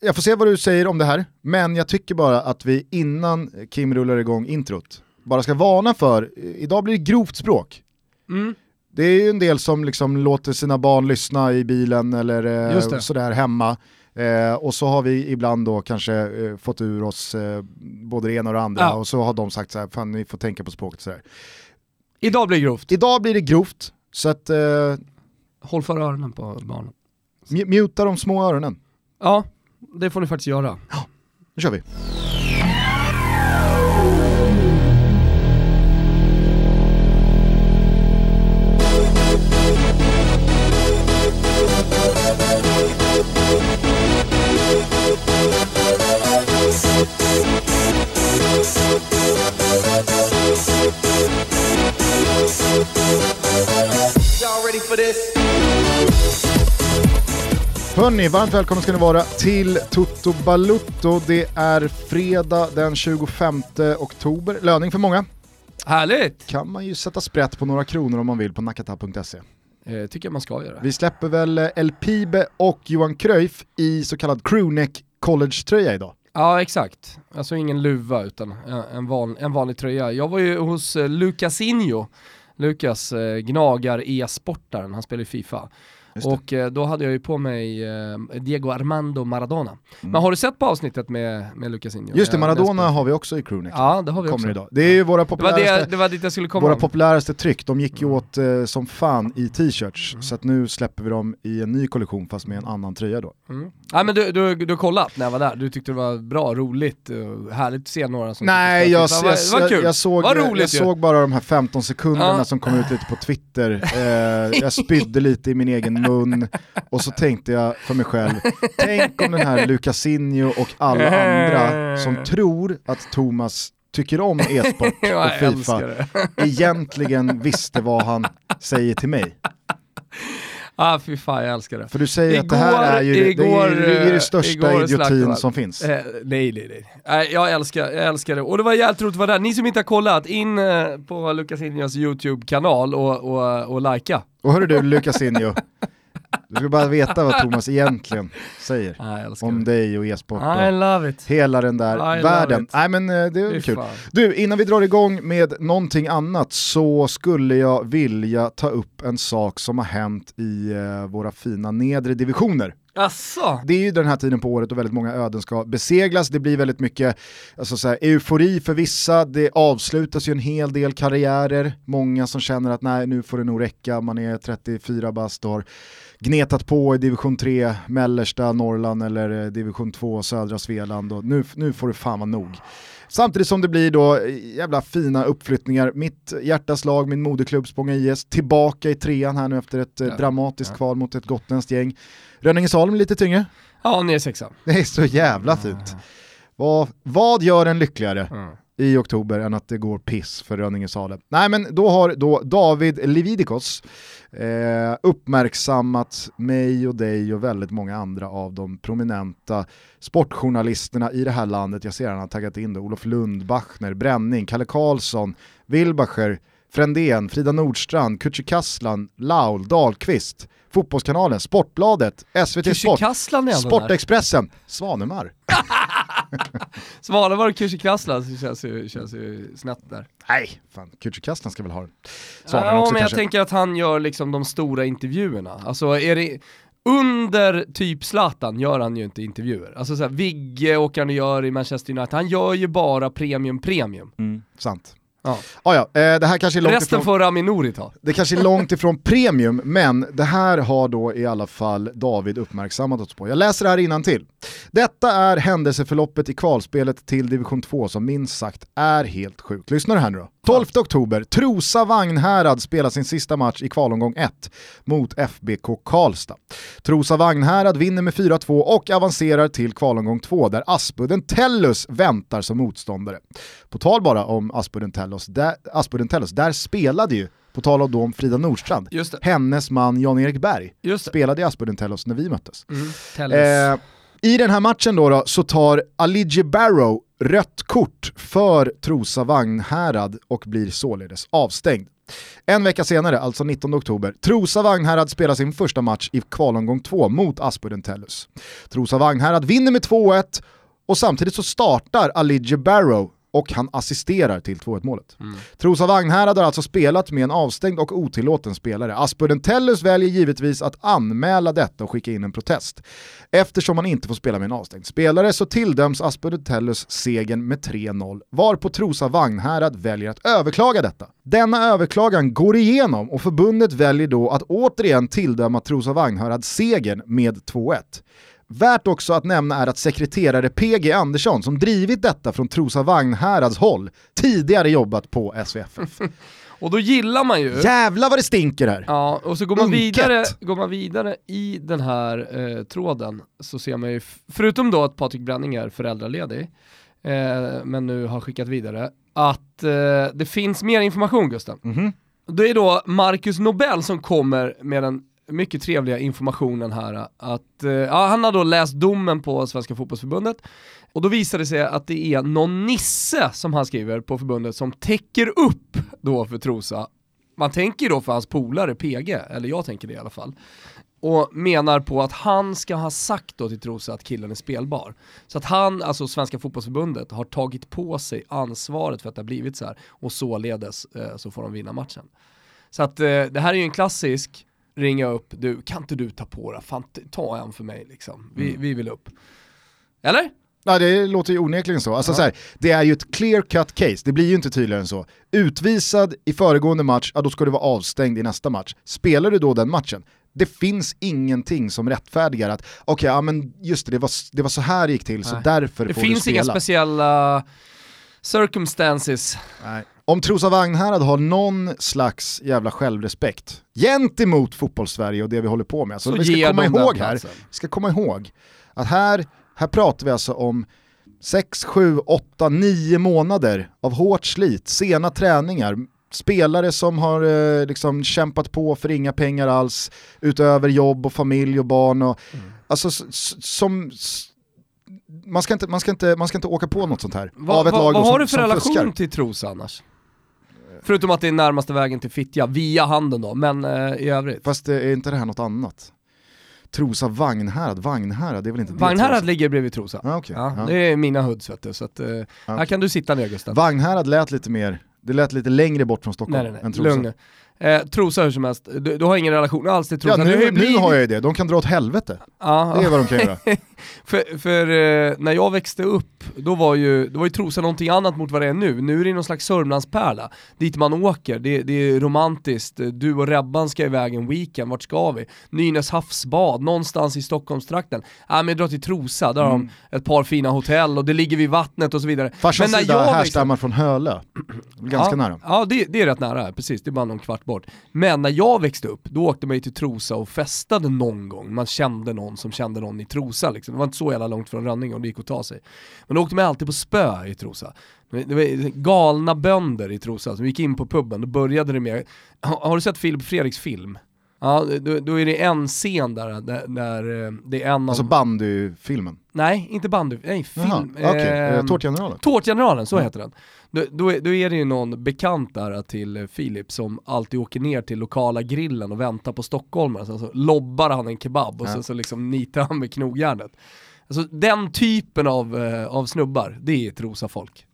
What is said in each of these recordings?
jag får se vad du säger om det här, men jag tycker bara att vi innan Kim rullar igång introt, bara ska varna för, idag blir det grovt språk. Mm. Det är ju en del som liksom låter sina barn lyssna i bilen eller eh, sådär hemma. Eh, och så har vi ibland då kanske eh, fått ur oss eh, både det ena och det andra Ja. och så har de sagt så här, fan ni får tänka på språket sådär. Idag blir det grovt. Idag blir det grovt, så att eh, Håll för öronen på barnen. mj- muta de små öronen. Ja, det får ni faktiskt göra. Nu kör vi. For this? Hörni, varmt välkomna ska ni vara till Toto Balutto. Det är fredag den 25 oktober, löning för många. Härligt! Kan man ju sätta sprätt på några kronor om man vill på nakata.se. Eh, tycker jag man ska göra. Vi släpper väl eh, El Pibe och Johan Cruyff i så kallad crewneck college-tröja idag. Ja exakt, alltså ingen luva utan en, van, en vanlig tröja. Jag var ju hos eh, Lucasinho, Lukas eh, gnagar e-sportaren, han spelar i Fifa. Och eh, då hade jag ju på mig eh, Diego Armando Maradona. Mm. Men har du sett på avsnittet med, med Lucasinho? Just det, Eh, Maradona har vi också i crewneck. Ja det har vi Kommer också. idag. Det är ju våra Det var, populäraste, det, det var dit jag skulle komma. våra populäraste tryck, de gick ju Mm. åt eh, som fan i t-shirts. Så att nu släpper vi dem i en ny kollektion fast med en annan tröja då. Mm. Nej men du, du, du har kollat när jag var där, du tyckte det var bra, roligt, härligt att se några som Nej, jag, var, jag, det var jag, jag, såg, jag, roligt ju. såg bara de här 15 sekunderna Ja. som kom ut lite på Twitter. Eh, jag spydde lite i min egen mun och så tänkte jag för mig själv, tänk om den här Lucasinho och alla andra som tror att Thomas tycker om e-sport och Fifa egentligen visste vad han säger till mig. Ah fy fan jag älskar det. För du säger att det Igår- här är ju det, det, är, det är igår, det största igår idiotin som finns. Eh, nej nej nej. Nej, jag älskar, jag älskar det. Och det var jävligt roligt att vara där. Ni som inte har kollat, in eh, på Lukas Injos YouTube-kanal och, och, och likea. Och hörru du Lucasinho, du ska bara veta vad Thomas egentligen säger. Ah, om det. dig och e-sport och hela den där I världen. Nej men eh, det är kul. fan. Du, innan vi drar igång med någonting annat så skulle jag vilja ta upp en sak som har hänt i eh, våra fina nedre divisioner. Asså? Det är ju den här tiden på året och väldigt många öden ska beseglas. Det blir väldigt mycket alltså så här, eufori för vissa, det avslutas ju en hel del karriärer. Många som känner att nej nu får det nog räcka, man är 34 bast och har gnetat på i division 3, mellersta Norrland eller eh, division 2, södra Svealand och nu, nu får det fan vara nog. Samtidigt som det blir då eh, jävla fina uppflyttningar. Mitt hjärtas lag, min moderklubb Spånga IS, tillbaka i trean här nu efter ett eh, Ja. dramatiskt Ja. kval mot ett gotländskt gäng. Rönningesholm lite tyngre. Ja, ni är sexa. Det är så jävla fint. Vad, vad gör en lyckligare Mm i oktober än att det går piss för Rönninge-Sale. Nej men då har då David Levidikos eh, uppmärksammat mig och dig och väldigt många andra av de prominenta sportjournalisterna i det här landet. Jag ser han har taggat in då, Olof Lund, Bachner, Bränning, Kalle Karlsson, Wilbacher, Frändén, Frida Nordstrand, Kücükaslan, Laul, Dahlqvist, Fotbollskanalen, Sportbladet, SVT Sport. Sportexpressen, Svanemar. Svanevar och Kücükaslan känns ju, känns ju snett där. Nej, fan, Kücükaslan ska väl ha den. Ja, också men jag kanske. tänker att han gör liksom de stora intervjuerna. Alltså är det, under typ Zlatan gör han ju inte intervjuer. Alltså såhär, Vigge åker han och gör i Manchester United, han gör ju bara premium premium. Mm, sant. Ja. Ah, ja, eh, det här kanske är långt Resten ifrån... får Rami Nouri ta. Det kanske är långt ifrån premium, men det här har då i alla fall David uppmärksammat oss på. Jag läser det här till. Detta är händelseförloppet i kvalspelet till division 2 som minst sagt är helt sjukt. Lyssna här nu då. 12 oktober, Trosa Vagnhärad spelar sin sista match i kvalomgång 1 mot FBK Karlstad. Trosa Vagnhärad vinner med 4-2 och avancerar till kvalomgång 2 där Aspudden Tellus väntar som motståndare. På tal bara om Aspudden Tellus, där, Aspudden Tellus, där spelade ju, på tal om då om Frida Nordstrand, hennes man Jan-Erik Berg spelade i Aspudden Tellus när vi möttes. Mm. Eh, i den här matchen då, då så tar Aligi Barrow rött kort för Trosa Vagnhärad och blir således avstängd. En vecka senare, alltså 19 oktober, Trosa Vagnhärad spelar sin första match i kvalomgång 2 mot Aspudden Tellus. Trosa Vagnhärad vinner med 2-1 och samtidigt så startar Alige Barrow och han assisterar till 2-1 målet. Mm. Trosa Vagnhärad har alltså spelat med en avstängd och otillåten spelare. Aspudden Tellus väljer givetvis att anmäla detta och skicka in en protest. Eftersom man inte får spela med en avstängd spelare så tilldöms Aspudden Tellus segern med 3-0, varpå Trosa Vagnhärad väljer att överklaga detta. Denna överklagan går igenom och förbundet väljer då att återigen tilldöma Trosa Vagnhärad segern med 2-1. Värt också att nämna är att sekreterare PG Andersson, som drivit detta från Trosa Vagnhärads håll, tidigare jobbat på SVFF. och då gillar man ju... Jävlar vad det stinker här! Ja, och så går man, vidare, går man vidare i den här eh, tråden så ser man ju, förutom då att Patrik Bränning är föräldraledig, eh, men nu har skickat vidare, att eh, det finns mer information Gusten. Mm -hmm. Det är då Marcus Nobel som kommer med den mycket trevliga informationen här att eh, ja, han har då läst domen på Svenska fotbollsförbundet och då visar det sig att det är någon nisse som han skriver på förbundet som täcker upp då för Trosa. Man tänker då för hans polare PG, eller jag tänker det i alla fall. Och menar på att han ska ha sagt då till Trosa att killen är spelbar. Så att han, alltså Svenska fotbollsförbundet, har tagit på sig ansvaret för att det har blivit så här och således eh, så får de vinna matchen. Så att eh, det här är ju en klassisk ringa upp, du, kan inte du ta på det? Fan, ta en för mig liksom. Vi, mm. vi vill upp. Eller? Ja det låter ju onekligen så. Alltså, ja. så här, det är ju ett clear cut case, det blir ju inte tydligare än så. Utvisad i föregående match, ja då ska du vara avstängd i nästa match. Spelar du då den matchen, det finns ingenting som rättfärdigar att okej, okay, ja men just det, det var, det var så här det gick till, Nej. så därför det får du spela. Det finns inga speciella circumstances. Nej. Om Trosa Vagnhärad har någon slags jävla självrespekt gentemot fotbollssverige och det vi håller på med, så, så vi ska komma ihåg här, vi ska komma ihåg att här, här pratar vi alltså om 6, 7, 8, 9 månader av hårt slit, sena träningar, spelare som har eh, liksom kämpat på för inga pengar alls, utöver jobb och familj och barn. Och, mm. Alltså som man ska, inte, man, ska inte, man ska inte åka på något sånt här. Va, av ett va, lag vad har du för relation fuskar. till Trosa annars? Förutom att det är närmaste vägen till Fittja, via handen då, men eh, i övrigt. Fast är inte det här något annat? Trosa Vagnhärad, Vagnhärad, det är väl inte det Vagnhärad ligger bredvid Trosa. Ah, okay. ja, ja. Det är mina hoods vet du, så att, eh, okay. här kan du sitta ner Gustav. Vagnhärad lät lite mer, det lät lite längre bort från Stockholm nej, nej, nej. än Trosa. Lugn. Eh, trosa hur som helst, du, du, har ingen relation alls till Trosa. Ja, nu, nu har jag ju det, de kan dra åt helvete. Ah, det är vad de kan göra. för, för eh, när jag växte upp, då var ju, då var ju Trosa någonting annat mot vad det är nu. Nu är det någon slags Sörmlandspärla, dit man åker, det, det är romantiskt, du och Rebban ska iväg en weekend, vart ska vi? Nynäs havsbad, någonstans i Stockholmstrakten. Ja äh, men dra till Trosa, där mm. har de mm. ett par fina hotell och det ligger vid vattnet och så vidare. Farsans sida härstammar från Hölö, ganska ja, nära. Ja det, det är rätt nära, precis, det är bara någon kvart bort. Men när jag växte upp, då åkte man ju till Trosa och festade någon gång. Man kände någon som kände någon i Trosa liksom. Det var inte så jävla långt från Rönninge och det gick att ta sig. Men då åkte man alltid på spö i Trosa. Det var galna bönder i Trosa som gick in på puben, då började det med, har du sett Filip Fredriks film? Ja, då, då, är det en scen där, där, där eh, det är en av... Alltså bandyfilmen? Nej, inte bandy, nej film. Okej, okay. eh, Tårtgeneralen? Tårtgeneralen, så mm. heter den. Då, då, då, är det ju någon bekant där till Filip som alltid åker ner till lokala grillen och väntar på stockholmare, sen så lobbar han en kebab och ja. sen så liksom nitar han med knogjärnet. Alltså den typen av, eh, av snubbar, det är Trosa folk.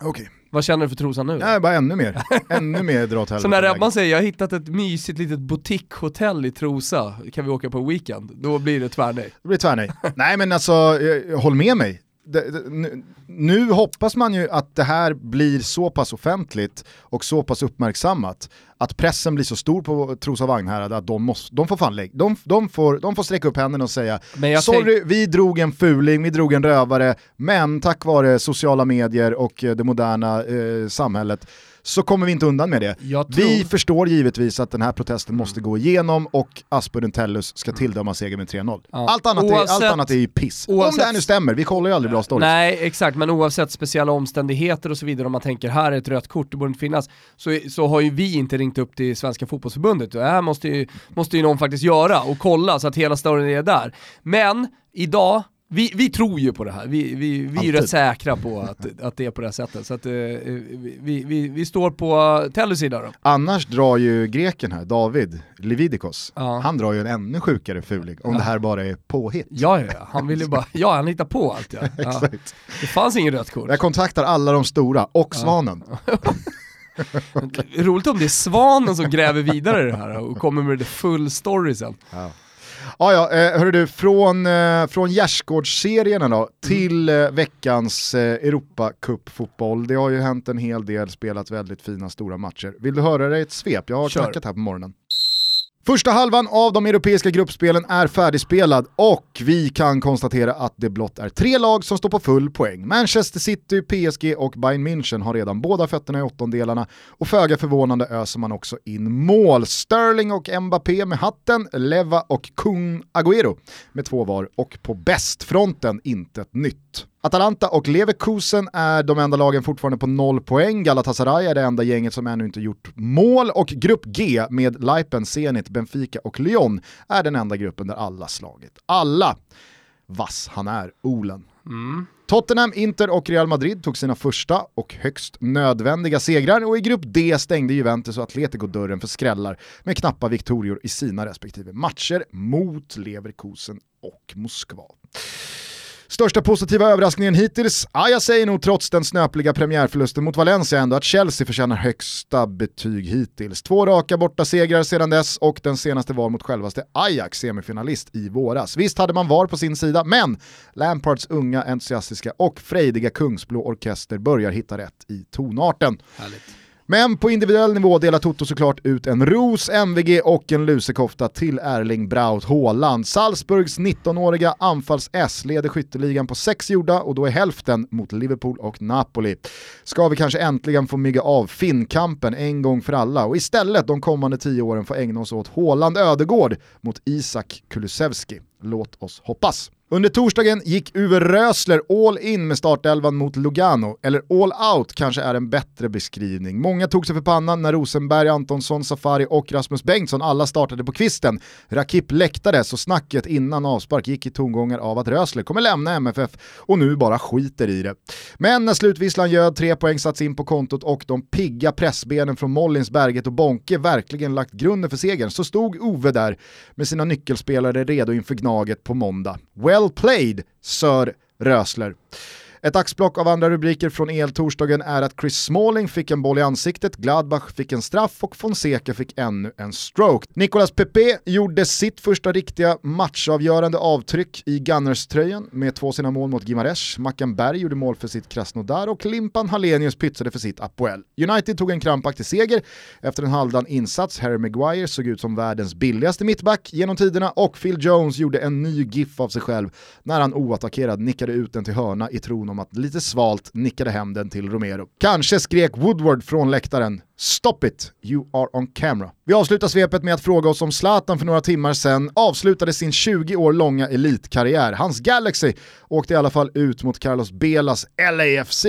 Okej. Okay. Vad känner du för Trosan nu? Nej, bara ännu mer. ännu mer dra åt Så när Rebban säger jag har hittat ett mysigt litet boutiquehotell i Trosa, kan vi åka på weekend? Då blir det tvärnej. Det blir tvärnej. Nej men alltså, håll med mig det, det, nu, nu, hoppas man ju att det här blir så pass offentligt och så pass uppmärksammat att pressen blir så stor på Trosa Vagnhärad att de, måste, de får fan de, de, får, de får sträcka upp händerna och säga sorry, vi drog en fuling, vi drog en rövare, men tack vare sociala medier och det moderna eh, samhället så kommer vi inte undan med det. Tror... Vi förstår givetvis att den här protesten måste gå igenom och Aspudden Tellus ska tilldöma seger med 3-0. Ja. Allt, annat oavsett... är, allt annat är ju piss. Oavsett... Om det här nu stämmer, vi kollar ju aldrig bra stories. Nej exakt, men oavsett speciella omständigheter och så vidare, om man tänker här är ett rött kort, det borde inte finnas, så, så har ju vi inte ringt upp till Svenska fotbollsförbundet. Det här måste ju, måste ju någon faktiskt göra och kolla så att hela storyn är där. Men idag vi, vi tror ju på det här, vi, vi, vi är rätt säkra på att, att det är på det här sättet. Så att, eh, vi, vi, vi står på Tellys sida då. Annars drar ju greken här, David Lividikos, Ja. han drar ju en ännu sjukare fuling om det här bara är påhitt. Ja, ja, ja, han vill ju bara, ja han hittar på allt ja. ja. Exakt. Det fanns ingen rött kort. Jag kontaktar alla de stora och Svanen. Roligt om det är Svanen som gräver vidare i det här och kommer med the full story sen. Ja. Ja, eh, hörru du, från, eh, från gärdsgårdsserierna då till eh, veckans Europacup-fotboll. Det har ju hänt en hel del, spelat väldigt fina stora matcher. Vill du höra i ett svep? Jag har Kör. knackat här på morgonen. Första halvan av de europeiska gruppspelen är färdigspelad och vi kan konstatera att det blott är tre lag som står på full poäng. Manchester City, PSG och Bayern München har redan båda fötterna i åttondelarna och föga förvånande öser man också in mål. Sterling och Mbappé med hatten, Leva och Kung Agüero med två var och på bästfronten intet nytt. Atalanta och Leverkusen är de enda lagen fortfarande på noll poäng. Galatasaray är det enda gänget som ännu inte gjort mål och grupp G med Leipen, Zenit, Benfica och Lyon är den enda gruppen där alla slagit alla. Vass han är, Olen. Tottenham, Inter och Real Madrid tog sina första och högst nödvändiga segrar och i grupp D stängde Juventus och Atletico dörren för skrällar med knappa viktorior i sina respektive matcher mot Leverkusen och Moskva. Största positiva överraskningen hittills? Ja, jag säger nog trots den snöpliga premiärförlusten mot Valencia ändå att Chelsea förtjänar högsta betyg hittills. Två raka borta segrar sedan dess och den senaste var mot självaste Ajax semifinalist i våras. Visst hade man VAR på sin sida, men Lampards unga, entusiastiska och frejdiga kungsblå orkester börjar hitta rätt i tonarten. Härligt. Men på individuell nivå delar Toto såklart ut en ros, MVG och en lusekofta till Erling Braut Haaland. Salzburgs 19-åriga anfalls-S leder skytteligan på sex gjorda och då är hälften mot Liverpool och Napoli. Ska vi kanske äntligen få mygga av Finnkampen en gång för alla och istället de kommande tio åren få ägna oss åt Haaland Ödegård mot Isak Kulusevski. Låt oss hoppas. Under torsdagen gick Uwe Rösler all in med startelvan mot Lugano, eller all out kanske är en bättre beskrivning. Många tog sig för pannan när Rosenberg, Antonsson, Safari och Rasmus Bengtsson alla startade på kvisten. Rakip läktade, så snacket innan avspark gick i tongångar av att Rösler kommer lämna MFF och nu bara skiter i det. Men när slutvisslan göd, tre poäng satts in på kontot och de pigga pressbenen från Mollins, Berget och Bonke verkligen lagt grunden för segern så stod Ove där med sina nyckelspelare redo inför Gnaget på måndag. Well Well played, Sir Rösler. Ett axplock av andra rubriker från EL torsdagen är att Chris Smalling fick en boll i ansiktet, Gladbach fick en straff och Fonseca fick ännu en stroke. Nicolas Pepe gjorde sitt första riktiga matchavgörande avtryck i Gunners-tröjan med två sina mål mot Gimaresh. Mackan Berg gjorde mål för sitt Krasnodar och Limpan Hallenius pytsade för sitt Apoel. United tog en krampaktig seger efter en halvdan insats. Harry Maguire såg ut som världens billigaste mittback genom tiderna och Phil Jones gjorde en ny GIF av sig själv när han oattackerad nickade ut den till hörna i tron om att lite svalt nickade hem den till Romero. Kanske skrek Woodward från läktaren “Stop it, you are on camera”. Vi avslutar svepet med att fråga oss om Zlatan för några timmar sedan avslutade sin 20 år långa elitkarriär. Hans Galaxy åkte i alla fall ut mot Carlos Belas LAFC.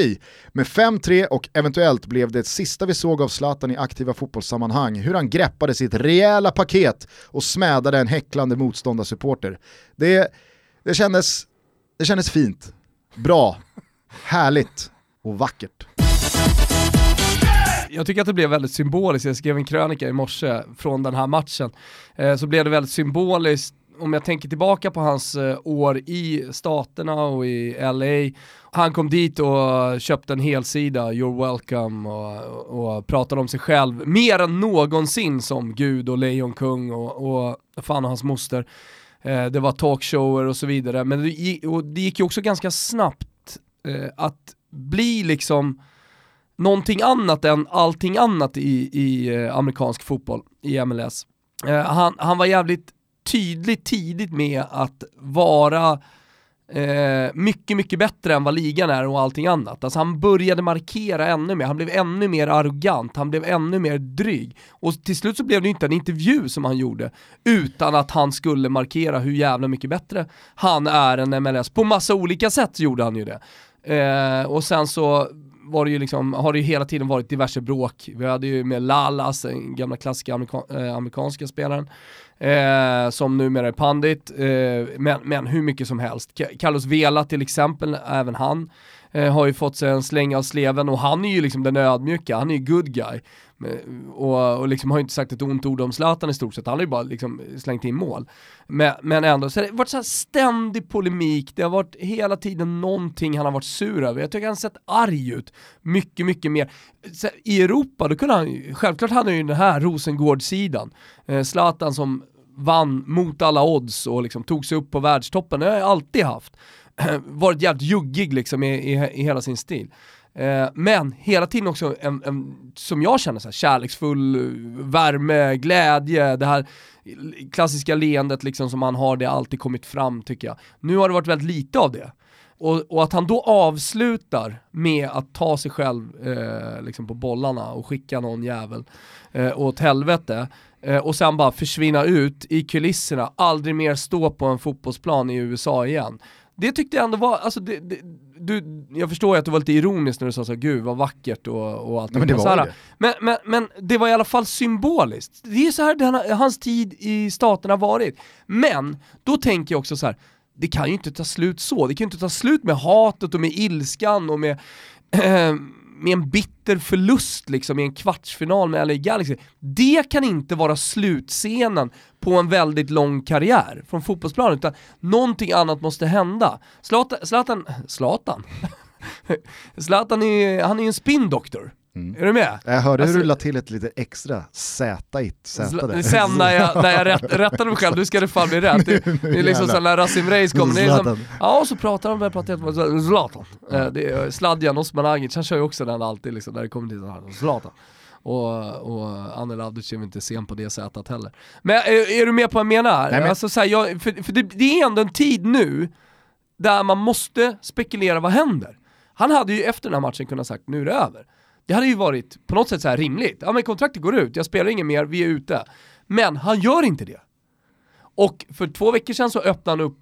Med 5-3 och eventuellt blev det sista vi såg av Zlatan i aktiva fotbollssammanhang, hur han greppade sitt rejäla paket och smädade en häcklande motståndarsupporter. Det, det, kändes, det kändes fint, bra, härligt och vackert. Jag tycker att det blev väldigt symboliskt, jag skrev en krönika i morse från den här matchen, eh, så blev det väldigt symboliskt. Om jag tänker tillbaka på hans eh, år i staterna och i LA, han kom dit och köpte en helsida, you're welcome, och, och pratade om sig själv mer än någonsin som gud och lejonkung och, och fan och hans moster. Eh, det var talkshower och så vidare, men det gick, och det gick ju också ganska snabbt eh, att bli liksom någonting annat än allting annat i, i eh, amerikansk fotboll, i MLS. Eh, han, han var jävligt tydligt tidigt med att vara eh, mycket, mycket bättre än vad ligan är och allting annat. Alltså han började markera ännu mer, han blev ännu mer arrogant, han blev ännu mer dryg. Och till slut så blev det inte en intervju som han gjorde, utan att han skulle markera hur jävla mycket bättre han är än MLS. På massa olika sätt gjorde han ju det. Eh, och sen så var det ju liksom, har det ju hela tiden varit diverse bråk. Vi hade ju med Lalas, den gamla klassiska amerika eh, amerikanska spelaren, eh, som numera är pandit, eh, men, men hur mycket som helst. Carlos Vela till exempel, även han, eh, har ju fått sig en släng av sleven och han är ju liksom den ödmjuka, han är ju good guy. Och, och liksom har ju inte sagt ett ont ord om Zlatan i stort sett, han har ju bara liksom slängt in mål. Men, men ändå, så det har varit så ständig polemik, det har varit hela tiden någonting han har varit sur över. Jag tycker han har sett arg ut, mycket, mycket mer. Så, I Europa, då kunde han självklart hade han ju den här Rosengård-sidan. Eh, Zlatan som vann mot alla odds och liksom tog sig upp på världstoppen, det har jag alltid haft. varit jävligt juggig liksom i, i, i hela sin stil. Eh, men hela tiden också en, en som jag känner, så här, kärleksfull värme, glädje, det här klassiska leendet liksom som han har, det har alltid kommit fram tycker jag. Nu har det varit väldigt lite av det. Och, och att han då avslutar med att ta sig själv eh, liksom på bollarna och skicka någon jävel eh, åt helvete eh, och sen bara försvinna ut i kulisserna, aldrig mer stå på en fotbollsplan i USA igen det tyckte jag ändå var, alltså det, det, du, jag förstår ju att du var lite ironisk när du sa så gud vad vackert och, och allt. men, det var det. Men, men, men det var i alla fall symboliskt. Det är så här den, hans tid i staterna varit. Men, då tänker jag också så här, det kan ju inte ta slut så. Det kan ju inte ta slut med hatet och med ilskan och med äh, med en bitter förlust liksom i en kvartsfinal med LA Galaxy. Det kan inte vara slutscenen på en väldigt lång karriär från fotbollsplanen, utan någonting annat måste hända. Zlatan, Zlatan, Zlatan? Zlatan är, han är ju en spindoktor. Mm. Är du med? Jag hörde alltså, hur du la till ett lite extra Z i Z där. Sen när jag, när jag rätt, rättade mig själv, nu ska det fan bli rätt. Det, det är liksom som när Rasim Reis kommer, det är som, ja och så pratar de, pratar Zlatan. Mm. Det är Sladjan Osmanagic, han kör ju också den alltid liksom, när det kommer till här, Zlatan. Och, och Anel Avdic är inte sen på det sättet heller. Men är, är, du med på vad jag menar? Nej, men... Alltså, så här, jag, för, för det, det är ändå en tid nu där man måste spekulera vad händer. Han hade ju efter den här matchen kunnat sagt nu är det över. Det hade ju varit på något sätt så här rimligt. Ja men kontraktet går ut, jag spelar inget mer, vi är ute. Men han gör inte det. Och för två veckor sedan så öppnade han upp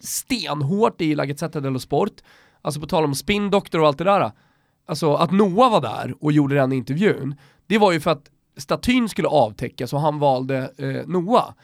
stenhårt i La Gazzetta dello Sport, alltså på tal om spin doctor och allt det där. Alltså att Noah var där och gjorde den intervjun, det var ju för att statyn skulle avtäckas och han valde eh, Noah.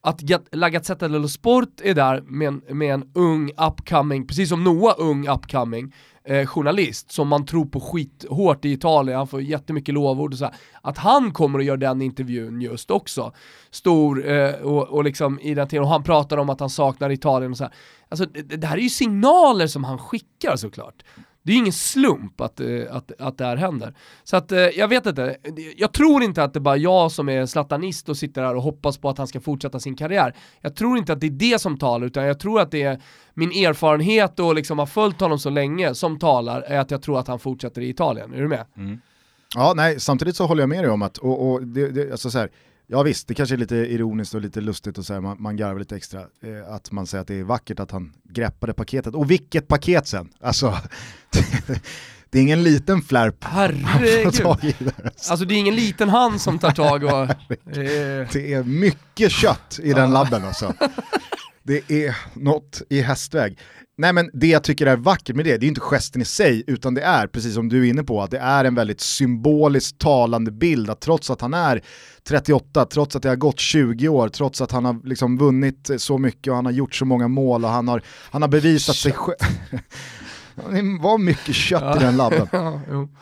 Att La Gazzetta dello Sport är där med en, med en ung upcoming, precis som Noah ung upcoming, eh, journalist som man tror på skithårt i Italien, han får jättemycket lovord och så här, att han kommer att göra den intervjun just också. Stor eh, och, och liksom i den tiden, och han pratar om att han saknar Italien och så här. Alltså det, det här är ju signaler som han skickar såklart. Det är ju ingen slump att, eh, att, att det här händer. Så att eh, jag vet inte, jag tror inte att det är bara jag som är slatanist och sitter här och hoppas på att han ska fortsätta sin karriär. Jag tror inte att det är det som talar, utan jag tror att det är min erfarenhet och liksom har följt honom så länge som talar, är att jag tror att han fortsätter i Italien. Är du med? Mm. Ja, nej, samtidigt så håller jag med dig om att, och, och det, det, alltså så här, Ja visst, det kanske är lite ironiskt och lite lustigt och så man, man garvar lite extra. Eh, att man säger att det är vackert att han greppade paketet. Och vilket paket sen! Alltså, det är ingen liten flärp Herregud! Alltså det är ingen liten hand som tar tag och... det är mycket kött i den labben alltså. Det är något i hästväg. Nej men det jag tycker är vackert med det, det är inte gesten i sig, utan det är, precis som du är inne på, att det är en väldigt symboliskt talande bild, att trots att han är 38, trots att det har gått 20 år, trots att han har liksom vunnit så mycket och han har gjort så många mål och han har, han har bevisat sig själv. Det var mycket kött ja. i den labben.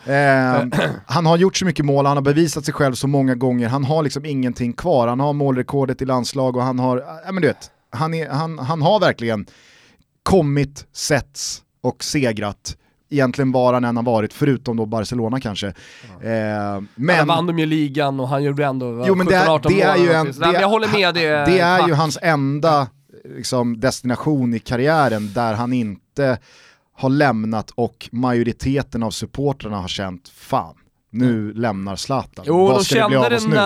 eh, han har gjort så mycket mål, han har bevisat sig själv så många gånger, han har liksom ingenting kvar. Han har målrekordet i landslag och han har, ja men du vet, han, är, han, han har verkligen kommit, setts och segrat egentligen var han än har varit, förutom då Barcelona kanske. Ja. Eh, men... Han vann de ju ligan och han gjorde ändå jo, men det, är, det är ju en, det, Jag håller med, det, det är ju hans enda liksom, destination i karriären där han inte har lämnat och majoriteten av supportrarna har känt fan, nu lämnar Zlatan. Jo, Vad ska de det bli av oss nu?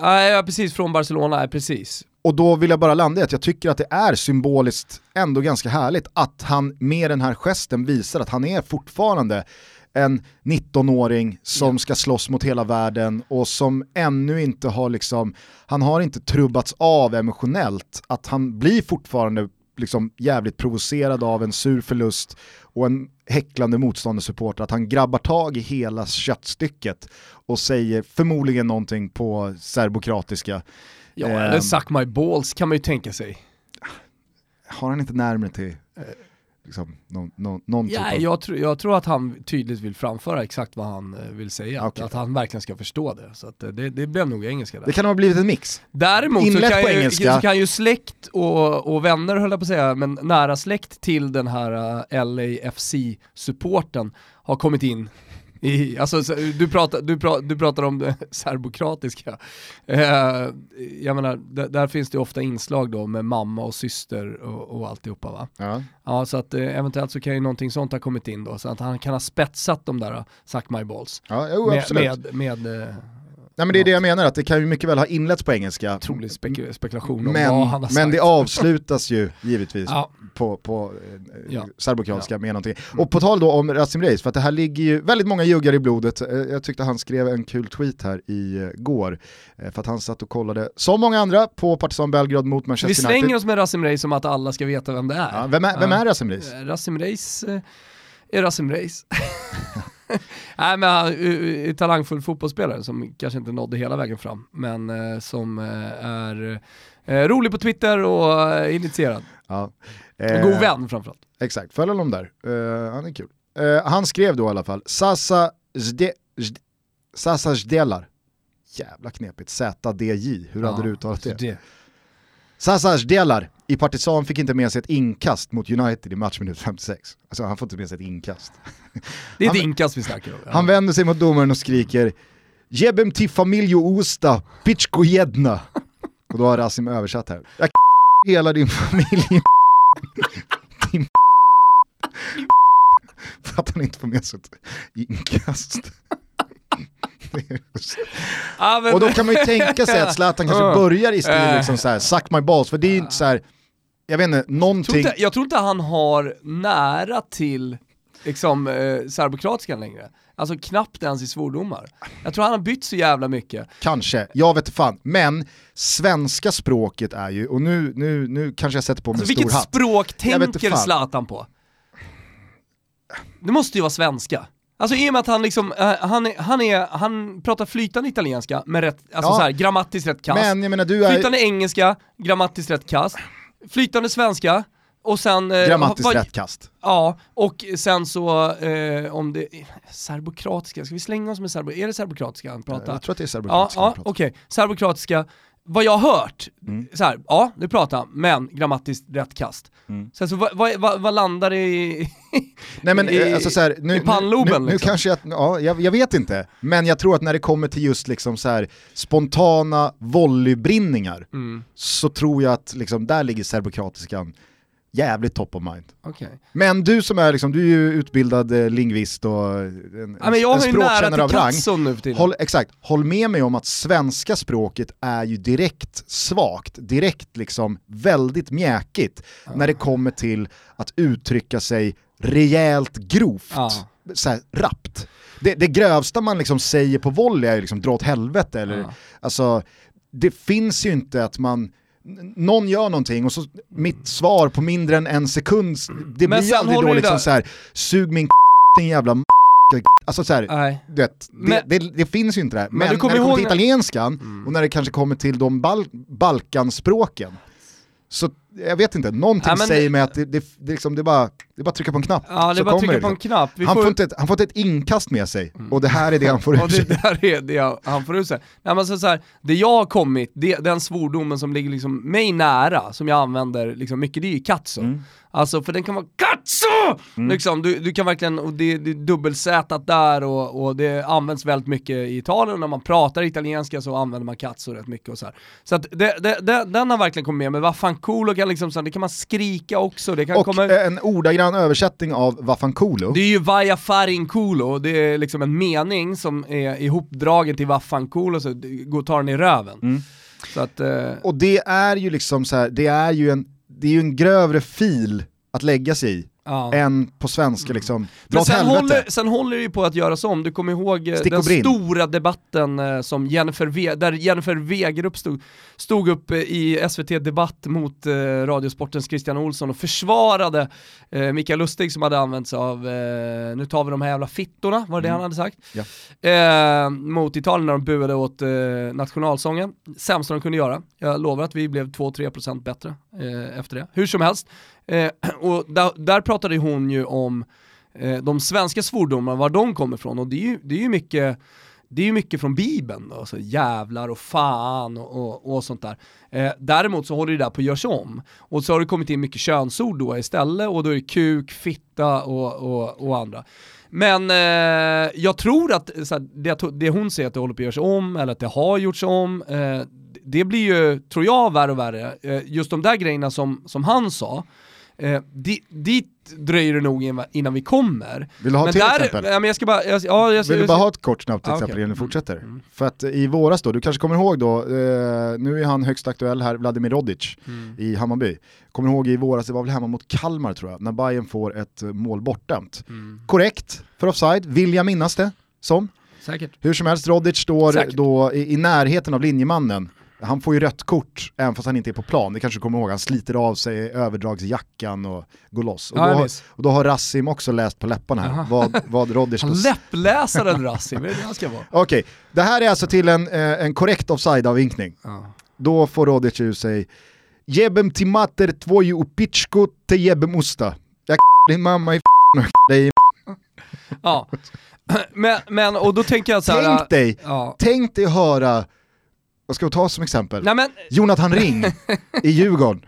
Ja, precis, från Barcelona, precis. Och då vill jag bara landa i att jag tycker att det är symboliskt ändå ganska härligt att han med den här gesten visar att han är fortfarande en 19-åring som ska slåss mot hela världen och som ännu inte har liksom, han har inte trubbats av emotionellt, att han blir fortfarande liksom jävligt provocerad av en sur förlust och en häcklande motståndarsupporter att han grabbar tag i hela köttstycket och säger förmodligen någonting på serbokratiska. Ja, Ehm. eller suck my balls kan man ju tänka sig. Har han inte närmare till eh, liksom, någon, någon, någon Ja, typ av... jag, tror, jag tror att han tydligt vill framföra exakt vad han eh, vill säga, Okej. att, att han verkligen ska förstå det. Så att, eh, det, det blev nog engelska där. Det kan ha blivit en mix. Däremot så Inlett kan, på ju, engelska. så kan ju släkt och, och vänner höll jag på att säga, men nära släkt till den här uh, LAFC-supporten har kommit in i, alltså, så- du, pratar, du, pratar, du pratar om det serbokratiska. Eh, jag menar, där, finns det ofta inslag då med mamma och syster och, och alltihopa va? Ja. Ja, så att eh, eventuellt så kan ju någonting sånt ha kommit in då, så att han kan ha spetsat de där uh, suck my balls. Ja, jo, Med, absolut. med, med eh, Nej, men det är det jag menar, att det kan ju mycket väl ha inletts på engelska. otrolig spek spekulation om Men, vad han har men sagt. det avslutas ju givetvis Ja. på, på eh, Ja. serbokratiska med någonting. Och på tal då om Rasim Reis, för att det här ligger ju väldigt många juggar i blodet. Eh, Jag tyckte han skrev en kul tweet här i eh, går, eh, för att han satt och kollade, som många andra, på Partizan Belgrad mot Vi Manchester slänger United. oss med Rasim Reis som att alla ska veta vem det är. Ja, vem är, vem är Rasim Reis? Rasim Reis är Rasim Reis. Nej men han är talangfull fotbollsspelare som kanske inte nådde hela vägen fram, men eh, som eh, är eh, rolig på Twitter och eh, initierad. Ja. Och Eh, god vän framförallt. Exakt, följ honom där. Eh, han är kul. Han skrev då i alla fall, Sasa Zde, Zde, Sasa Zdelar. Jävla knepigt, ZDJ, hur hade du uttalat det? Sasa Zdelar i Partizan fick inte med sig ett inkast mot United i matchminut 56. Alltså han får inte med sig ett inkast. Det är ett Han- inkast vi snackar om. Han vänder sig mot domaren och skriker Jebem till familjo Osta, pichko jedna. Och då har Rasim översatt här. Jag hela din familj. din För att han inte får med sig ett inkast. Men- Och då kan man ju tänka sig att Zlatan kanske Ja. börjar i stil Äh. liksom så här, suck my balls, för det är ju inte så här, jag vet inte, Jag tror, någonting... inte, jag tror inte han har nära till liksom, eh, serbokroatiskan längre. Alltså knappt ens i svordomar. Jag tror han har bytt så jävla mycket. Kanske, jag vet fan. Men svenska språket är ju, och nu, nu, nu kanske jag sätter på mig Alltså, en stor vilket hatt. språk vet inte tänker. Zlatan på? Det måste ju vara svenska. Alltså i och med att han liksom, eh, han, är, han, är, han pratar flytande italienska med rätt, alltså Ja. så här, grammatiskt rätt kast. Men jag menar du är Flytande engelska, grammatiskt rätt kast. Flytande svenska, och sen... eh, grammatiskt vad- rätt kast. Ja, och sen så eh, om det... Serbokratiska, ska vi slänga oss med serbo... Är det serbokratiska han pratar? Jag tror att det är Ja, serbokratiska ja han pratar. okej. Serbokratiska, vad jag har hört, Mm. så här, ja det pratar han, men grammatiskt rätt kast. Mm. Sen så vad, vad, vad, vad landar det i? Nej men i- eh, alltså så här, nu, i pannloben, nu, nu, nu liksom. kanske jag, ja, jag, jag vet inte, men jag tror att när det kommer till just liksom så här spontana volleybrinningar Mm, så tror jag att liksom, där ligger serbokratiskan jävligt top of mind. okej. Men du som är liksom, du är ju utbildad eh, lingvist och en, Ja, men jag en språkkännare av rang. Nu för tiden. Håll, exakt, håll med mig om att svenska språket är ju direkt svagt, direkt liksom väldigt mjäkigt när det kommer till att uttrycka sig rejält grovt, Ja. så här, rappt. Det, det grövsta man liksom säger på volley är liksom dra åt helvete eller, Ja. alltså det finns ju inte att man någon gör någonting och så mitt svar på mindre än en sekund, det Men blir aldrig då liksom där- så här, sug min din jävla Alltså så här, Nej. du vet, det, Men- det, det finns ju inte där. Men Men, du kommer när det kommer ihåg till när- Mm. italienskan och när det kanske kommer till de bal Balkanspråken, så jag vet inte, någonting Ja, men- säger mig att det, det, det, liksom, det, är bara, det är bara att trycka på en knapp. Ja, det är bara att trycka på en liksom. knapp. Vi Han får- får, ett, han får ett inkast med sig och det här är det han får ur sig. det där är det han får ut sig. Nej, men så, så här, det jag har kommit, det, den svordomen som ligger liksom mig nära, som jag använder liksom mycket, det är ju katso. Mm. Alltså för den kan vara katso! Liksom, du, du kan verkligen, och det, det är dubbelsätat där och, och det används väldigt mycket i Italien, när man pratar italienska så använder man katso rätt mycket och så här. Så att det, det, det, den har verkligen kommit med, men vad fan cool och kan liksom, så här, det kan man skrika också, det kan Och komma... eh, en ordagrann översättning av Vaffankulo. Det är ju Vaja Farinkulo, det är liksom en mening som är ihopdragen till Vaffankulo, så det går tar den i röven. Mm. Att, eh, Och det är ju liksom så här, det är ju en, det är ju en grövre fil att lägga sig i. Ja. än på svenska liksom. Men sen håller, sen håller det ju på att göras om, du kommer ihåg eh, Stick den stora debatten eh, som Jennifer v där Jennifer Wegerup stod, stod upp eh, i SVT Debatt mot eh, Radiosportens Christian Olsson och försvarade eh, Mikael Lustig som hade använt sig av, eh, nu tar vi de här jävla fittorna, var det det han hade sagt? Ja. Eh, mot Italien när de buade åt eh, nationalsången. Sämsta de kunde göra. Jag lovar att vi blev 2-3% bättre efter det. Hur som helst, eh, och där, där pratade hon ju om eh, de svenska svordomarna, var de kommer ifrån och det är ju, det är ju mycket det är ju mycket från bibeln då, så jävlar och fan och, och, och sånt där. Eh, däremot så håller det där på att göras om. Och så har det kommit in mycket könsord då istället och då är det kuk, fitta och, och, och andra. Men eh, jag tror att så här, det, det hon säger att det håller på att göras om, eller att det har gjorts om, eh, det blir ju, tror jag, värre och värre. Eh, just de där grejerna som, som han sa, eh, di, dit dröjer det nog innan- vi kommer. Vill du ha men till där, exempel? Ja, men jag ska bara, jag, ja, jag, Vill du bara ha ett kort snabbt Ah, exempel okej. innan du Mm. fortsätter? Mm. För att i våras då, du kanske kommer ihåg då, eh, nu är han högst aktuell här, Vladimir Rodic Mm. i Hammarby. Kommer ihåg i våras, det var väl hemma mot Kalmar tror jag, när Bayern får ett eh, mål bortdömt. Mm. Korrekt för offside, vill jag minnas det som. Säkert. Hur som helst, Rodic står Säkert. då i, i närheten av linjemannen. Han får ju rött kort även fast han inte är på plan, det kanske du kommer ihåg. Han sliter av sig överdragsjackan och går loss. Och, Ja, då, minns. och då har Rassim också läst på läpparna här, Aha. vad, vad Rodic Han läppläsaren Rassim, är det han ska vara? Okej, det här är alltså till en, eh, en korrekt offside-avvinkning. Ja. Då får Rodic ur sig Jebem timater tvoju upichko te jebem usta. Jag din mamma i och dig. i- ja. Men, men, och då tänker jag så här. Tänk dig, Ja. tänk dig höra, vad ska vi ta som exempel? Nej men, Jonathan Ring i Djurgården.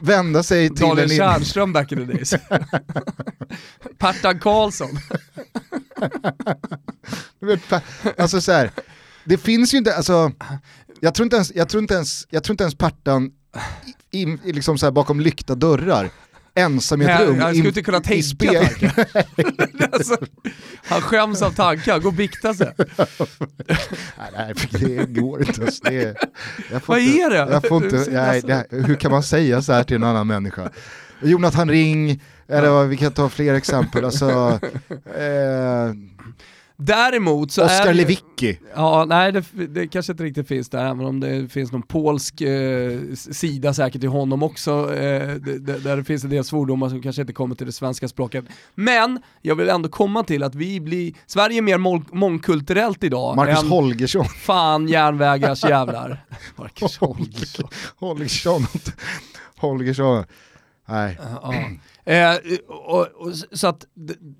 Vända sig till Daniel en... Tjärnström back in the days. Pertan Karlsson. Alltså så här, det finns ju inte, alltså, jag tror inte ens, jag tror inte ens, jag tror inte ens Pertan i, i, liksom så här bakom lyckta dörrar, ensam i ett Nej, rum, jag skulle in- inte kunna tänka alltså, han skäms av tankar, gå och bikta sig. Nej, nej, det går inte. Alltså, det är, Vad inte, är det? Jag får inte, nej, det, hur kan man säga så här till en annan människa? Jonathan Ring, eller vi kan ta fler exempel, alltså, eh, Däremot så är det ju- Lewicki. Ja, nej det, det kanske inte riktigt finns där, även om det finns någon polsk eh, sida säkert i honom också, eh, d- d- där det finns en del svordomar som kanske inte kommer till det svenska språket. Men, jag vill ändå komma till att vi blir, Sverige är mer mång- mångkulturellt idag Marcus än Holgersson. fan järnvägars jävlar. Marcus Holgersson. Holgersson. Holgersson. Nej. Ja. Eh, och, och, så att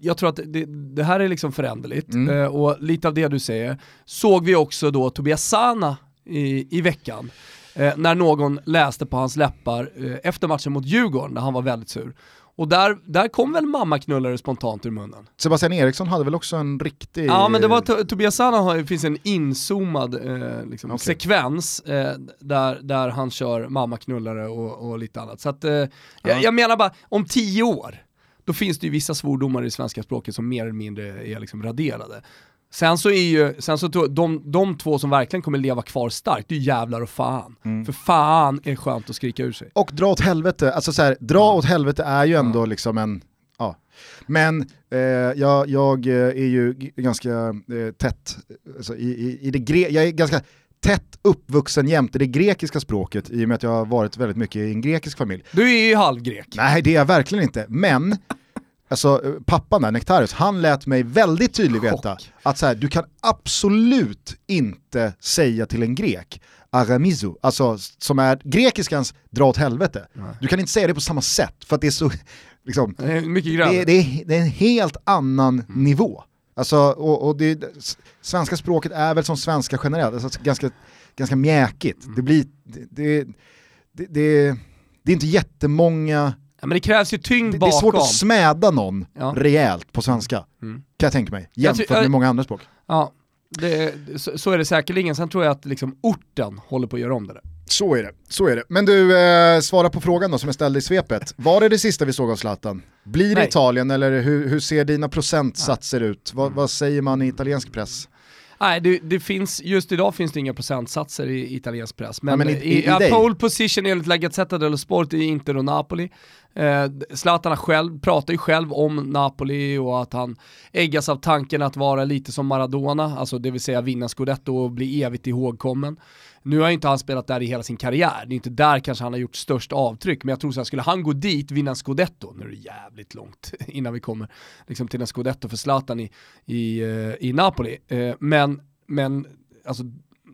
jag tror att det, det här är liksom föränderligt Mm. eh, och lite av det du säger såg vi också då Tobias Sana i, i veckan eh, när någon läste på hans läppar eh, efter matchen mot Djurgården där han var väldigt sur. Och där, där kom väl mammaknullare spontant ur munnen. Sebastian Eriksson hade väl också en riktig... Ja men det var To- Tobias Sana har, det finns en inzoomad eh, liksom, Okej. sekvens eh, där, där han kör mammaknullare och, och lite annat. Så att, eh, jag, jag menar bara, om tio år, då finns det ju vissa svordomar i svenska språket som mer eller mindre är liksom raderade. Sen så är ju, sen så de, de två som verkligen kommer leva kvar starkt, det är jävlar och fan. Mm. För fan är skönt att skrika ur sig. Och dra åt helvete, alltså så här, dra åt helvete är ju ändå liksom en, ja. Men eh, jag, jag eh, är ju ganska eh, tätt, alltså, i, i, i det gre- jag är ganska tätt uppvuxen jämte det grekiska språket i och med att jag har varit väldigt mycket i en grekisk familj. Du är ju halvgrek. Nej det är jag verkligen inte, men Alltså eh, pappan där, Nektarius, han lät mig väldigt tydligt veta att så här, du kan absolut inte säga till en grek aramizo, alltså som är grekiskans dra åt helvete. Du kan inte säga det på samma sätt för att det är så, liksom, Det är mycket det, det, är, det är en helt annan nivå. Alltså, och, och det, svenska språket är väl som svenska generellt, alltså ganska, ganska mjäkigt. Det blir, det, det, det, det är inte jättemånga Ja, men det krävs ju tyngd det, det bakom. är svårt att smäda någon Ja. rejält på svenska, Mm. kan jag tänka mig, jämfört med många andra språk. Ja, det, så, så är det säkerligen. Sen tror jag att liksom orten håller på att göra om det där. Så är det, så är det. Men du, eh, svara på frågan då som jag ställde i svepet. Var det det sista vi såg av Zlatan? Blir det Nej. Italien eller hur, hur ser dina procentsatser ut? Mm. Vad, vad säger man i italiensk press? Nej, det, det finns, just idag finns det inga procentsatser i italiensk press. Men, Ja, men i- i, i- i ja, pole position enligt La Gazzetta dello Sport är Inter och Napoli. Eh, Zlatan själv, pratar ju själv om Napoli och att han äggas av tanken att vara lite som Maradona, alltså det vill säga vinna scudetto och bli evigt ihågkommen. Nu har ju inte han spelat där i hela sin karriär, det är inte där kanske han har gjort störst avtryck, men jag tror så här, skulle han gå dit, vinna en scudetto, nu är det jävligt långt innan vi kommer liksom, till en scudetto för Zlatan i, i, eh, i Napoli, eh, men, men alltså,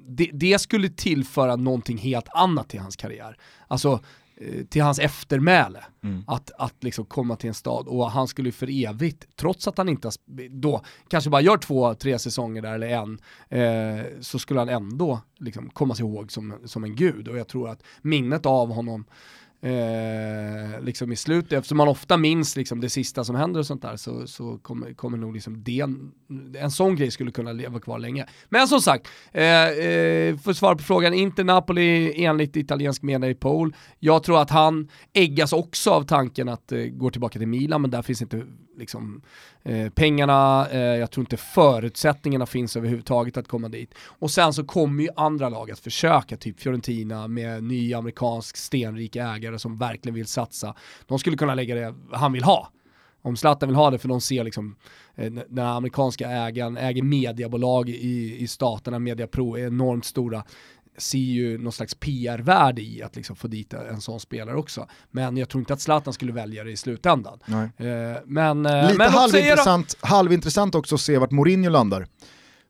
det, det, skulle tillföra någonting helt annat till hans karriär. Alltså till hans eftermäle. Mm. Att, att liksom komma till en stad och han skulle för evigt, trots att han inte då kanske bara gör två, tre säsonger där eller en, eh, så skulle han ändå liksom komma sig ihåg som, som en gud. Och jag tror att minnet av honom eh, liksom i slutet, eftersom man ofta minns liksom det sista som händer och sånt där så, så kommer, kommer nog liksom det, en sån grej skulle kunna leva kvar länge. Men som sagt, eh, eh, för att svara på frågan, inte Napoli enligt italiensk media i Pol. Jag tror att han äggas också av tanken att eh, gå tillbaka till Milan, men där finns inte liksom, eh, pengarna, eh, jag tror inte förutsättningarna finns överhuvudtaget att komma dit. Och sen så kommer ju andra lag att försöka, typ Fiorentina med ny amerikansk stenrik ägare som verkligen vill satsa. De skulle kunna lägga det han vill ha. Om Zlatan vill ha det för de ser liksom eh, den amerikanska ägaren äger mediebolag i, i staterna, Mediapro är enormt stora ser ju någon slags PR-värde i att liksom få dit en sån spelare också. Men jag tror inte att Zlatan skulle välja det i slutändan. Eh, men, eh, Lite men halvintressant, halvintressant också att se vart Mourinho landar.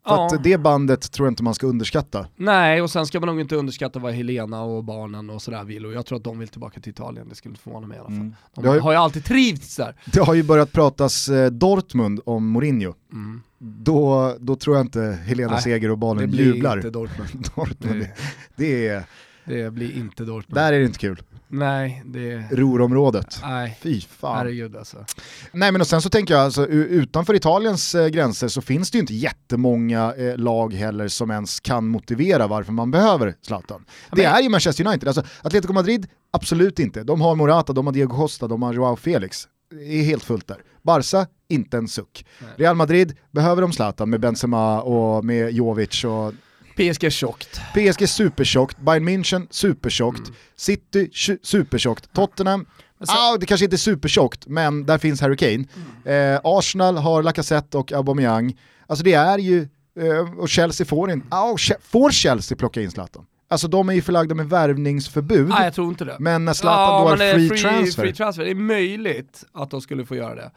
För ja. att det bandet tror jag inte man ska underskatta. Nej, och sen ska man nog inte underskatta vad Helena och barnen och sådär vill. Och jag tror att de vill tillbaka till Italien, det skulle inte förvåna mig i alla fall. Mm. De har ju, har ju alltid trivts där. Det har ju börjat pratas eh, Dortmund om Mourinho. Mm. Då, då tror jag inte Helena Seger och barnen jublar. Det blir inte Dortmund. Dortmund det, det, är... Det blir inte Dortmund. Där är det inte kul. Nej, det... Rorområdet. Nej, Fy fan. herregud alltså. Nej men och sen så tänker jag, alltså, utanför Italiens eh, gränser så finns det ju inte jättemånga eh, lag heller som ens kan motivera varför man behöver Zlatan. Ja, det är ju Manchester United, alltså Atletico Madrid, absolut inte. De har Morata, de har Diego Costa, de har Joao Felix. Det är helt fullt där. Barca, inte en suck. Nej. Real Madrid, behöver de Zlatan med Benzema och med Jovic och PSG tjockt. PSG supertjockt, Bayern München supertjockt, mm. City supertjockt, Tottenham sen... ah, det kanske inte är supertjockt, men där finns Harry Kane. Mm. Eh, Arsenal har Lacazette och Aubameyang. Alltså det är ju, eh, och Chelsea får inte, ah, får Chelsea plocka in Zlatan? Alltså de är ju förlagda med värvningsförbud. Nej jag tror inte det. Men när Zlatan ja, då har free, free, transfer. free transfer. Det är möjligt att de skulle få göra det.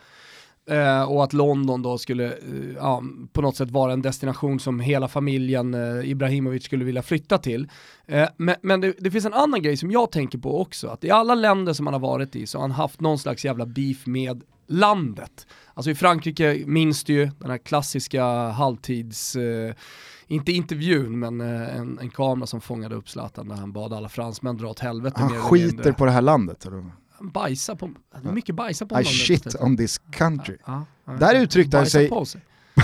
Eh, och att London då skulle eh, ja, på något sätt vara en destination som hela familjen eh, Ibrahimovic skulle vilja flytta till. Eh, men, men det, det, finns en annan grej som jag tänker på också, att i alla länder som han har varit i så har han haft någon slags jävla beef med landet. Alltså i Frankrike minns du ju den här klassiska halvtids eh, inte intervjun, men eh, en, en kamera som fångade upp Zlatan när han bad alla fransmän dra åt helvete. Han skiter på det här landet? Eller? Han bajsar på, mycket bajsar på honom. I shit on this country. Ja, ja, Där uttryckte han sig... På sig.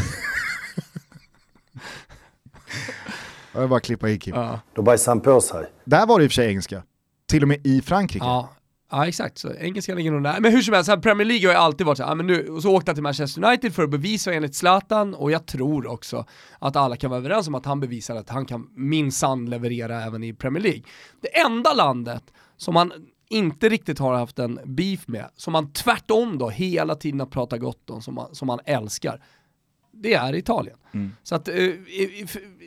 Jag bara klippa i Kim. Ja. Då bajsar han på sig. Där var det i och för sig engelska. Till och med i Frankrike. Ja, ja exakt. Så engelska ligger nog där. Men hur som helst, Premier League har ju alltid varit så här, men nu, och så åkte han till Manchester United för att bevisa enligt Zlatan, och jag tror också att alla kan vara överens om att han bevisar att han kan minsann leverera även i Premier League. Det enda landet som han inte riktigt har haft en beef med, som man tvärtom då hela tiden har pratat gott om, som man, som man älskar, det är Italien. Mm. Så att, eh,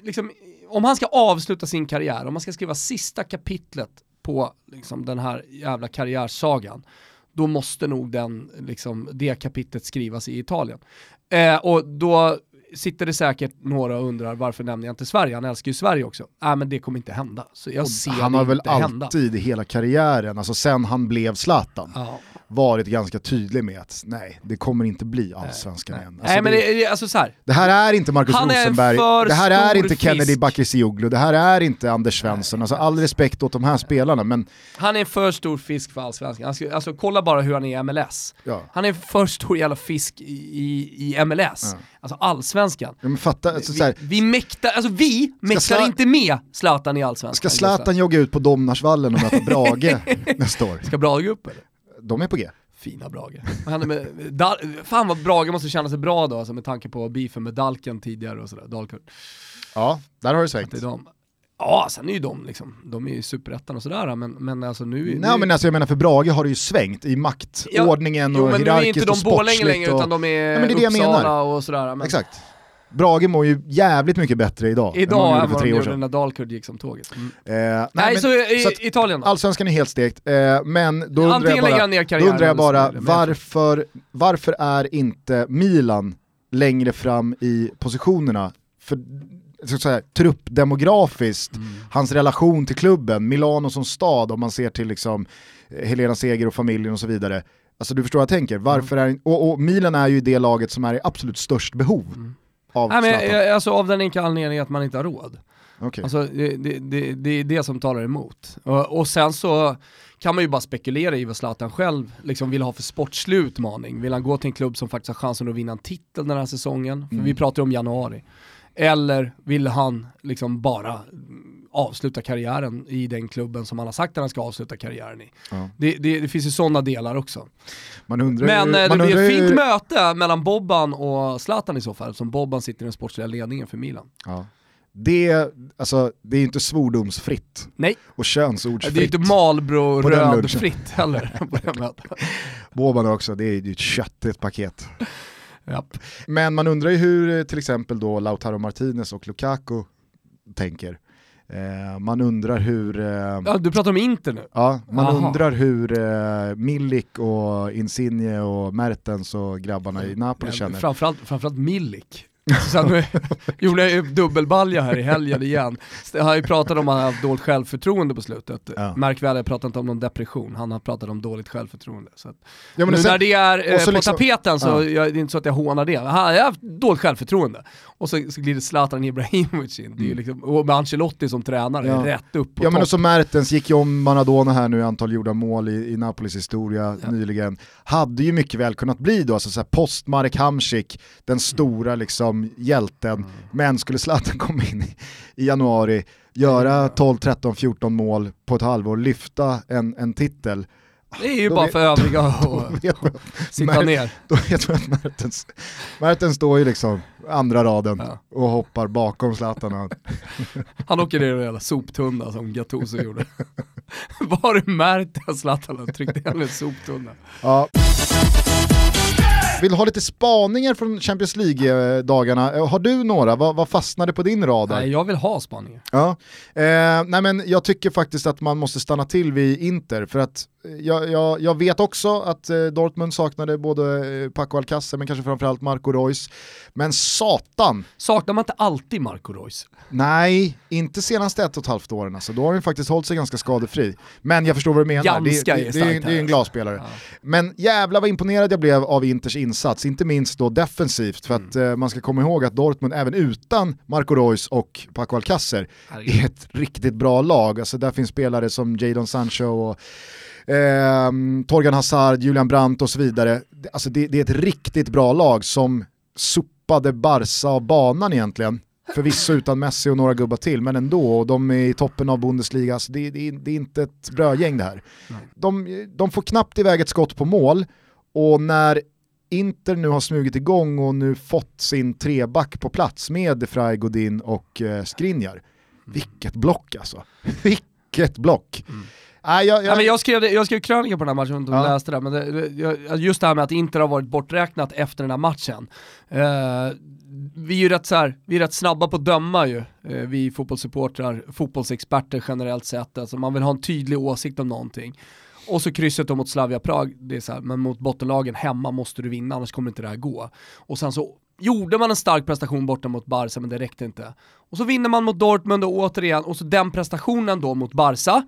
liksom, om han ska avsluta sin karriär, om man ska skriva sista kapitlet på liksom, den här jävla karriärsagan, då måste nog den, liksom, det kapitlet skrivas i Italien. Eh, och då sitter det säkert några och undrar varför nämner jag inte Sverige, han älskar ju Sverige också. Nej äh, men det kommer inte hända. Så jag ser han har väl alltid i hela karriären, alltså sen han blev Zlatan, ja varit ganska tydlig med att nej, det kommer inte bli allsvenskan igen. Alltså, nej, men det, alltså så här. det här är inte Marcus Rosenberg, det här är inte Kennedy Bakircioglu, det här är inte Anders Svensson. Alltså all respekt åt de här spelarna men... Han är en för stor fisk för allsvenskan. Alltså, alltså kolla bara hur han är i MLS. Ja. Han är en för stor jävla fisk i, i, i MLS. Ja. Alltså allsvenskan. Ja, fatta, alltså, vi, vi mäktar, alltså vi mäktar inte med Zlatan i allsvenskan. Ska Zlatan jogga ut på Domnarsvallen och möta Brage nästa år? Ska Brage upp eller? de är på G. Fina Brage. Vad med, Dal fan vad Brage måste känna sig bra då, alltså med tanke på beefen med Dalken tidigare och sådär, Dalkurd. Ja, där har du svängt. Ja, sen är ju de liksom, de är ju superettan och sådär, men, men alltså nu... Nej nu, men alltså jag menar för Brage har det ju svängt i maktordningen jo, och men nu är hierarkiskt inte och de sportsligt. längre och... utan de är, Ja, men det är det jag Uppsala menar. och sådär. Men Exakt. Brage mår ju jävligt mycket bättre idag, Idag än vad de gjorde sedan. när Dalkurd gick som tåget. Mm. Eh, nej, Nej, men- så, i, så Italien då? Allsvenskan är helt stekt, eh, men då undrar jag bara, då undrar jag bara varför, varför är inte Milan längre fram i positionerna? För så säga, truppdemografiskt, Mm. hans relation till klubben, Milano som stad om man ser till liksom eh, Helena Seger och familjen och så vidare. Alltså du förstår vad jag tänker, varför är, och, och Milan är ju det laget som är i absolut störst behov av Nej, men, alltså, av den enkla anledningen att man inte har råd. Okej. Alltså, det, det, det, det är det som talar emot. Och, och sen så kan man ju bara spekulera i vad Zlatan själv liksom vill ha för sportslig utmaning. Vill han gå till en klubb som faktiskt har chansen att vinna en titel den här säsongen? För Mm. vi pratar om januari. Eller vill han liksom bara avsluta karriären i den klubben som han har sagt att han ska avsluta karriären i? Ja. Det, det, det finns ju sådana delar också. Man undrar Men ju, eh, man det blir ett ju- fint möte mellan Bobban och Zlatan i så fall, som Bobban sitter i den sportsliga ledningen för Milan. Ja. Det, alltså, det är ju inte svordomsfritt Nej, och könsordsfritt. det är inte Marlboro-rödfritt heller på det mötet. Boban också, det är ju ett köttigt paket. Japp. Men man undrar ju hur eh, till exempel då Lautaro Martinez och Lukaku tänker. Eh, man undrar hur, eh, Ja, du pratar om Inter nu. ja, man Jaha. undrar hur eh, Milik och Insigne och Mertens och grabbarna i Napoli känner. Framförallt, framförallt Milik. Sen nu gjorde jag ju dubbelbalja här i helgen igen. Jag har ju pratat om att han har haft dåligt självförtroende på slutet. Ja. Märk väl, jag pratar inte om någon depression, han har pratat om dåligt självförtroende. Så Ja, nu sen- när det är eh, så på liksom- tapeten så Ja. jag, det är inte så att jag hånar det. Han jag har haft dåligt självförtroende. Och så, så glider Zlatan Ibrahimovic in. Det är ju liksom, och med Ancelotti som tränare, Mm. Ja. rätt upp på Ja men topp. och så Mertens gick ju om Maradona här nu i antal gjorda mål i, i Napolis historia nyligen. Hade ju mycket väl kunnat bli då, alltså så här post Marek Hamsik, den stora liksom hjälten. Mm. Men skulle Zlatan komma in i, i januari, göra 12, 13, 14 mål på ett halvår, lyfta en, en titel. Det är ju bara vet- för övriga att sitta ner. då vet man att Mertens, Mertens står ju liksom andra raden Ja. och hoppar bakom Zlatan. han- åker ner i en jävla soptunna som Gattuso gjorde. Var märkt att Zlatan har tryckt in en soptunna? Ja. Vill ha lite spaningar från Champions League-dagarna? Eh, Har du några? Vad, vad fastnade på din radar? Nej, jag vill ha spaningar. Ja. Eh, nej men jag tycker faktiskt att man måste stanna till vid Inter för att jag, jag, jag vet också att eh, Dortmund saknade både eh, Paco Alcacer men kanske framförallt Marco Reus. Men satan, Saknar man inte alltid Marco Reus? nej, inte senaste ett och ett halvt åren alltså. Då har han faktiskt hållit sig ganska skadefri. Men jag förstår vad du menar, Ganska det, det, det, är, det är en glasspelare. Ja. Men jävla vad imponerad jag blev av Inters insats, inte minst då defensivt, för att Mm. eh, man ska komma ihåg att Dortmund även utan Marco Reus och Paco Alcacer Herregud. är ett riktigt bra lag. Alltså där finns spelare som Jadon Sancho och eh, Torgan Hazard, Julian Brandt och så vidare. Det- Alltså det, det är ett riktigt bra lag som sopade Barca av banan egentligen. Förvisso utan Messi och några gubbar till, men ändå. Och de är i toppen av Bundesliga, alltså det, det, det är inte ett brödgäng det här. De, de får knappt iväg ett skott på mål och när Inter nu har smugit igång och nu fått sin treback på plats med De Frey, Godin och eh, Skriniar. Vilket block alltså. Vilket block. Mm. Nej, jag, Ja, jag, men jag, skrev, jag skrev krönika på den här matchen, jag vet inte om du läste det, men det, jag- just det här med att Inter har varit borträknat efter den här matchen. Eh, vi är ju rätt, så här, vi är rätt snabba på att döma ju, eh, vi fotbollssupportrar, fotbollsexperter generellt sett. Alltså man vill ha en tydlig åsikt om någonting. Och så krysset då mot Slavia Prag, det är så här, men mot bottenlagen hemma måste du vinna, annars kommer inte det här gå. Och sen så gjorde man en stark prestation borta mot Barca, men det räckte inte. Och så vinner man mot Dortmund och återigen, och så den prestationen då mot Barca,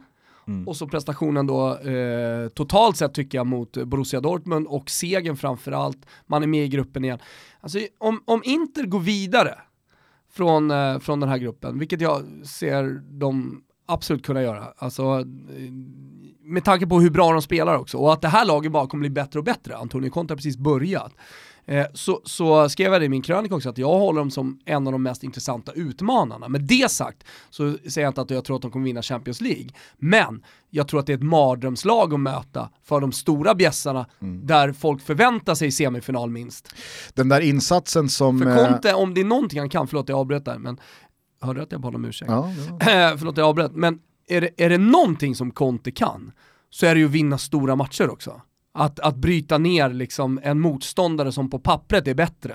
Mm. och så prestationen då eh, totalt sett tycker jag mot Borussia Dortmund och segern framförallt. Man är med i gruppen igen. Alltså om, om Inter går vidare från, eh, från den här gruppen, vilket jag ser dem absolut kunna göra. Alltså, eh, med tanke på hur bra de spelar också och att det här laget bara kommer bli bättre och bättre. Antonio Conte har precis börjat. Eh, så, så skrev jag det i min krönika också att jag håller dem som en av de mest intressanta utmanarna. Med det sagt så säger jag inte att jag tror att de kommer vinna Champions League. Men jag tror att det är ett mardrömslag att möta för de stora bjässarna där folk förväntar sig semifinal minst. den där insatsen som... För eh, Conte, om det är någonting han kan, förlåt jag avbröt där, men hörde att jag bad om ursäkt. Ja, ja. Förlåt jag avbröt, men är det, är det någonting som Conte kan, så är det ju att vinna stora matcher också. Att, att bryta ner liksom en motståndare som på pappret är bättre.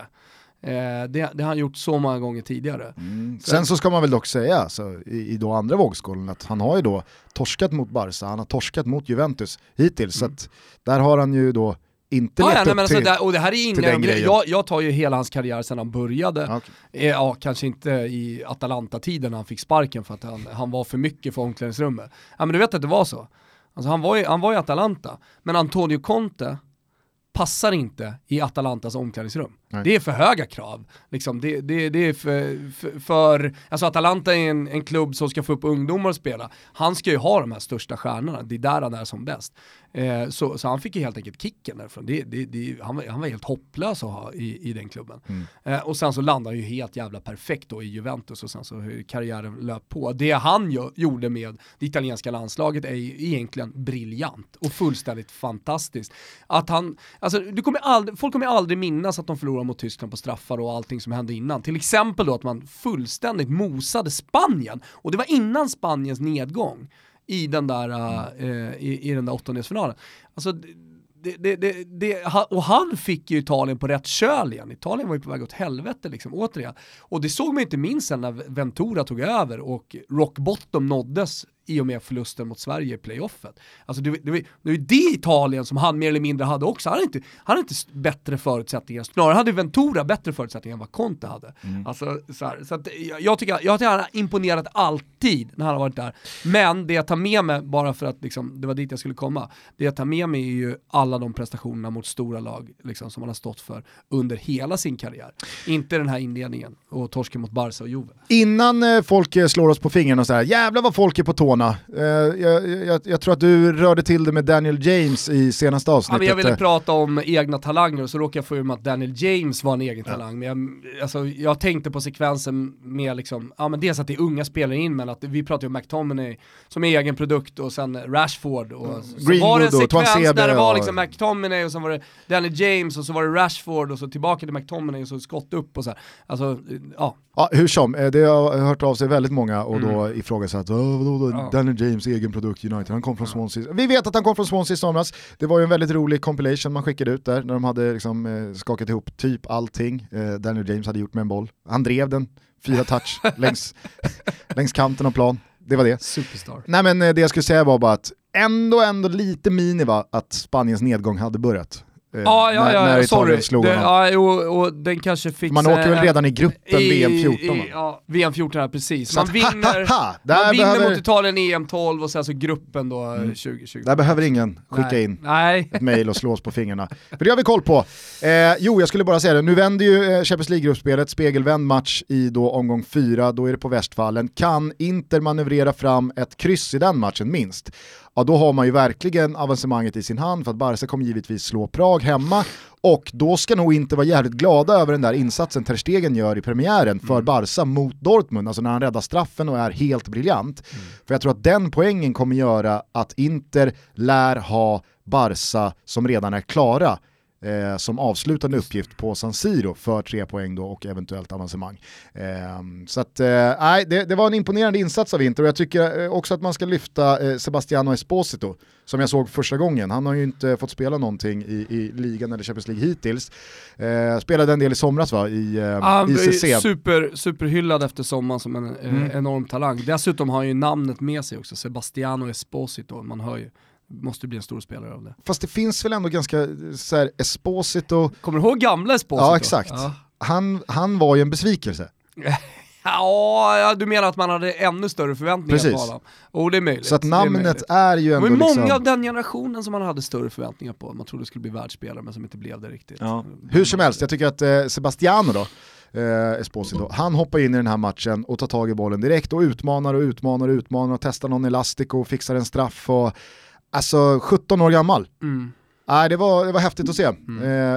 Eh, det, det har han gjort så många gånger tidigare. Mm. Sen så ska man väl dock säga, alltså, i, i då andra vågskålen, att han har ju då torskat mot Barca, han har torskat mot Juventus hittills, så att där har han ju då inte Ja, levt ja, upp men alltså, till... det, och det här är inga grejer. Jag, jag tar ju hela hans karriär sedan han började. Ja, okej. Eh, Ja, kanske inte i Atalanta-tiden när han fick sparken för att han, han var för mycket för omklädningsrummet. Ja men du vet att det var så. Alltså han var ju, han var i Atalanta, men Antonio Conte passar inte i Atalantas omklädningsrum. Nej. Det är för höga krav. Liksom, det, det, det är för, för, för, alltså Atalanta är en, en klubb som ska få upp ungdomar att spela. Han ska ju ha de här största stjärnorna, det är där han är som bäst. Eh, så, så han fick ju helt enkelt kicken därifrån. Det, det, det, han, var, han var helt hopplös att ha i, i den klubben. Eh, och sen så landade han ju helt jävla perfekt då i Juventus och sen så har karriären löpt på. Det han gö- gjorde med det italienska landslaget är ju egentligen briljant och fullständigt fantastiskt. Att han, alltså, du kommer aldrig, folk kommer aldrig minnas att de förlorade mot Tyskland på straffar och allting som hände innan. Till exempel då att man fullständigt mosade Spanien och det var innan Spaniens nedgång i den där, eh, i, i den där åttondelsfinalen. Alltså, det, det, det, det, och han fick ju Italien på rätt köl igen. Italien var ju på väg åt helvete liksom, återigen. Och det såg man inte minst sen när Ventura tog över och rock bottom nåddes i och med förlusten mot Sverige i playoffet. Alltså det, det, var- det var ju det Italien som han mer eller mindre hade också. Han hade inte, han hade inte bättre förutsättningar, snarare hade Ventura bättre förutsättningar än vad Conte hade. Alltså, så här, så att, jag, jag, tycker, jag tycker han har imponerat alltid när han har varit där. Men det jag tar med mig, bara för att liksom, det var dit jag skulle komma, det jag tar med mig är ju alla de prestationerna mot stora lag liksom, som han har stått för under hela sin karriär. Inte den här inledningen och torsken mot Barca och Juve. Innan eh, folk eh, slår oss på fingrarna och säger jävlar vad folk är på tårna. Eh, jag, jag, jag tror att du rörde till det med Daniel James i senaste Ja, avsnittet. men jag ville Eh, prata om egna talanger och så råkade jag få ur mig att Daniel James var en egen talang. Men jag, alltså, jag tänkte på sekvensen med liksom, ja men dels att det är unga spelare in men att vi pratar ju om McTominay som är egen produkt och sen Rashford och så Greenwood var det en sekvens där det var liksom McTominay och sen var det Daniel James och så var det Rashford och så tillbaka till McTominay och så skott upp och så här. Alltså, ja. Ja, hur som, eh, det har hört av sig väldigt många och då ifrågasatt, "Åh, vadå, då, Mm. Ja. Daniel James egen produkt United, han kom från Swansea. Vi vet att han kom från Swansea i somras, det var ju en väldigt rolig compilation man skickade ut där när de hade liksom, eh, skakat ihop typ allting eh, Daniel James hade gjort med en boll. Han drev den, fyra touch längs, längs kanten av plan, det var det. Superstar. Nej men det jag skulle säga var bara att ändå, ändå lite mini va, att Spaniens nedgång hade börjat. Eh, Ja, ja, när, ja, när ja sorry. slog honom. ja, jo, och den kanske fick Man åker väl redan i gruppen VM 14 va? I, ja, VM 14 här, precis. Så Man att, vinner, ha, ha, ha, man vinner behöver- Mm. mot Italien i EM 12 och sen så gruppen då eh, 2020. Där behöver ingen skicka Nej. in Nej. ett mail och slå oss på fingrarna. För det har vi koll på. Eh, jo, jag skulle bara säga det, nu vänder ju eh, Champions League-gruppspelet, spegelvänd match i då omgång fyra, då är det på Westfallen. Kan Inter manövrera fram ett kryss i den matchen minst? Ja, då har man ju verkligen avancemanget i sin hand för att Barca kommer givetvis slå Prag hemma. Och då ska nog inte vara jävligt glada över den där insatsen Ter Stegen gör i premiären för Barca mot Dortmund, alltså när han räddar straffen och är helt briljant. För jag tror att den poängen kommer göra att Inter lär ha Barca som redan är klara eh, som avslutande uppgift på San Siro för tre poäng då och eventuellt avancemang. Eh, så att, eh, nej, det, det var en imponerande insats av Inter och jag tycker eh, också att man ska lyfta eh, Sebastiano Esposito som jag såg första gången. Han har ju inte fått spela någonting i, i ligan eller Champions League hittills. Eh, spelade en del i somras va, i, eh, Han i är CC. super, superhyllad efter sommaren som en eh, Mm. enorm talang. Dessutom har han ju namnet med sig också, Sebastiano Esposito, man hör ju. Måste bli en stor spelare av det. Fast det finns väl ändå ganska eh, så här, Esposito, Kommer du ihåg gamla Esposito? ja exakt. Ja. Han, han var ju en besvikelse. Ja, du menar att man hade ännu större förväntningar Precis. på honom? Oh, det är möjligt. Så att Det är namnet möjligt. är, ju Det ändå var ju många liksom... av den generationen som man hade större förväntningar på. Man trodde det skulle bli världsspelare men som inte blev det riktigt. Ja. Hur som helst, jag tycker att eh, Sebastiano då, eh, Esposito, han hoppar in i den här matchen och tar tag i bollen direkt och utmanar och utmanar och utmanar och testar någon elastik och fixar en straff och alltså 17 år gammal. Mm. Nej, det, var, det var häftigt att se eh,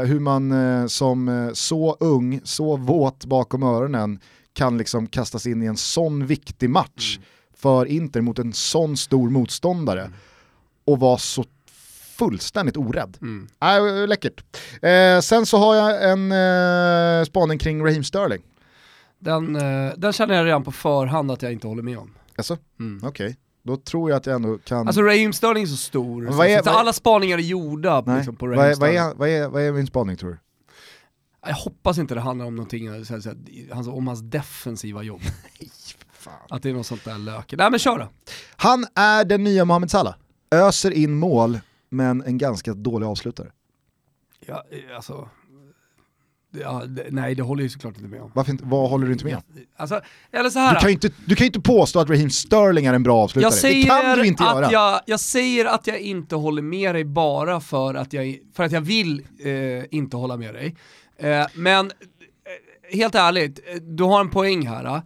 hur man eh, som eh, så ung, så våt bakom öronen kan liksom kastas in i en sån viktig match för Inter mot en sån stor motståndare och vara så fullständigt orädd. Mm. Nej, läckert. Eh, sen så har jag en eh, spaning kring Raheem Sterling. Den, eh, den känner jag redan på förhand att jag inte håller med om. Alltså, Mm. okej. Då tror jag att jag ändå kan... Alltså Raheem Sterling är så stor, så, vad är- så, vad är- alla spaningar är gjorda Nej. liksom, på vad, Raheem är, vad, är, vad, är, vad är min spaning tror du? Jag hoppas inte det handlar om någonting, så här, så här, hans- om hans defensiva jobb. Att det är något sånt där lök. Nej men kör då. Han är den nya Mohamed Salah. Öser in mål, men en ganska dålig avslutare. Ja, eh, alltså, ja, det, nej det håller jag ju såklart inte med om. Varför inte, vad håller du inte med om? Alltså, eller så här. Du kan inte, du kan ju inte påstå att Raheem Sterling är en bra avslutare. jag säger, det kan du inte att göra. Jag, jag säger att jag inte håller med dig bara för att jag, för att jag vill eh, inte hålla med dig. Eh, men eh, helt ärligt, eh, du har en poäng här.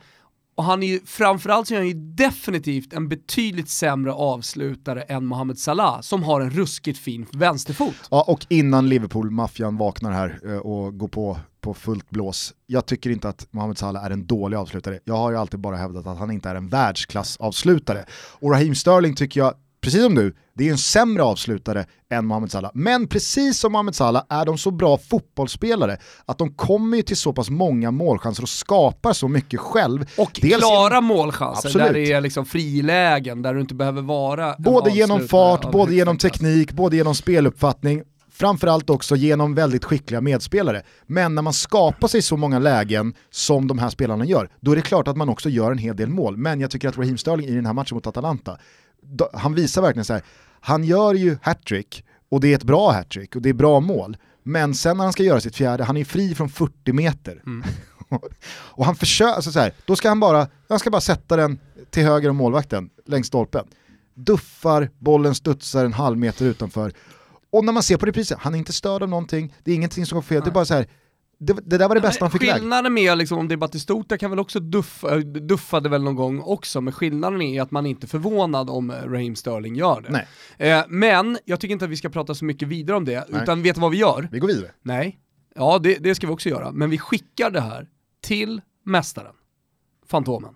Och han är ju, framförallt så är han ju definitivt en betydligt sämre avslutare än Mohamed Salah, som har en ruskigt fin vänsterfot. Ja, och innan Liverpool-maffian vaknar här eh, och går på, på fullt blås. Jag tycker inte att Mohamed Salah är en dålig avslutare. Jag har ju alltid bara hävdat att han inte är en världsklassavslutare. Och Raheem Sterling tycker jag, precis som du, det är en sämre avslutare än Mohamed Salah. Men precis som Mohamed Salah är de så bra fotbollsspelare att de kommer ju till så pass många målchanser och skapar så mycket själv. Och Dels klara målchanser Absolut. där det är liksom frilägen, där du inte behöver vara Både genom fart, både genom teknik, både genom speluppfattning, framförallt också genom väldigt skickliga medspelare. Men när man skapar sig så många lägen som de här spelarna gör, då är det klart att man också gör en hel del mål. Men jag tycker att Raheem Sterling i den här matchen mot Atalanta, han visar verkligen så här, han gör ju hattrick, och det är ett bra hattrick, och det är bra mål. Men sen när han ska göra sitt fjärde, han är fri från 40 meter. och han försöker, alltså så här, då ska han bara, han ska bara sätta den till höger om målvakten, längs stolpen. Duffar, bollen studsar en halv meter utanför. Och när man ser på reprisen, han är inte störd av någonting, det är ingenting som går fel, det är bara så här. Det, det där var det bästa han fick. Skillnaden med, liksom, om det är Batistuta kan väl också duffa, duffade väl någon gång också, men skillnaden är att man inte är förvånad om eh, Raheem Sterling gör det. Nej. Eh, men jag tycker inte att vi ska prata så mycket vidare om det, Nej. utan vet du vad vi gör? Vi går vidare. Nej. Ja, det, det ska vi också göra, men vi skickar det här till mästaren, Fantomen.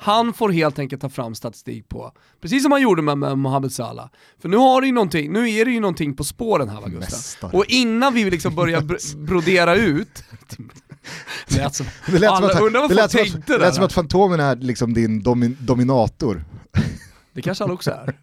Han får helt enkelt ta fram statistik på, precis som han gjorde med, med Mohamed Salah. För nu, har det ju någonting, nu är det ju någonting på spåren här va Gustav? Och innan vi liksom börjar br- brodera ut, det lät som, Det lät som alla, att, det folk lät som att, tänkte det där. lät som att Fantomen är liksom din domin, dominator. Det kanske han också är.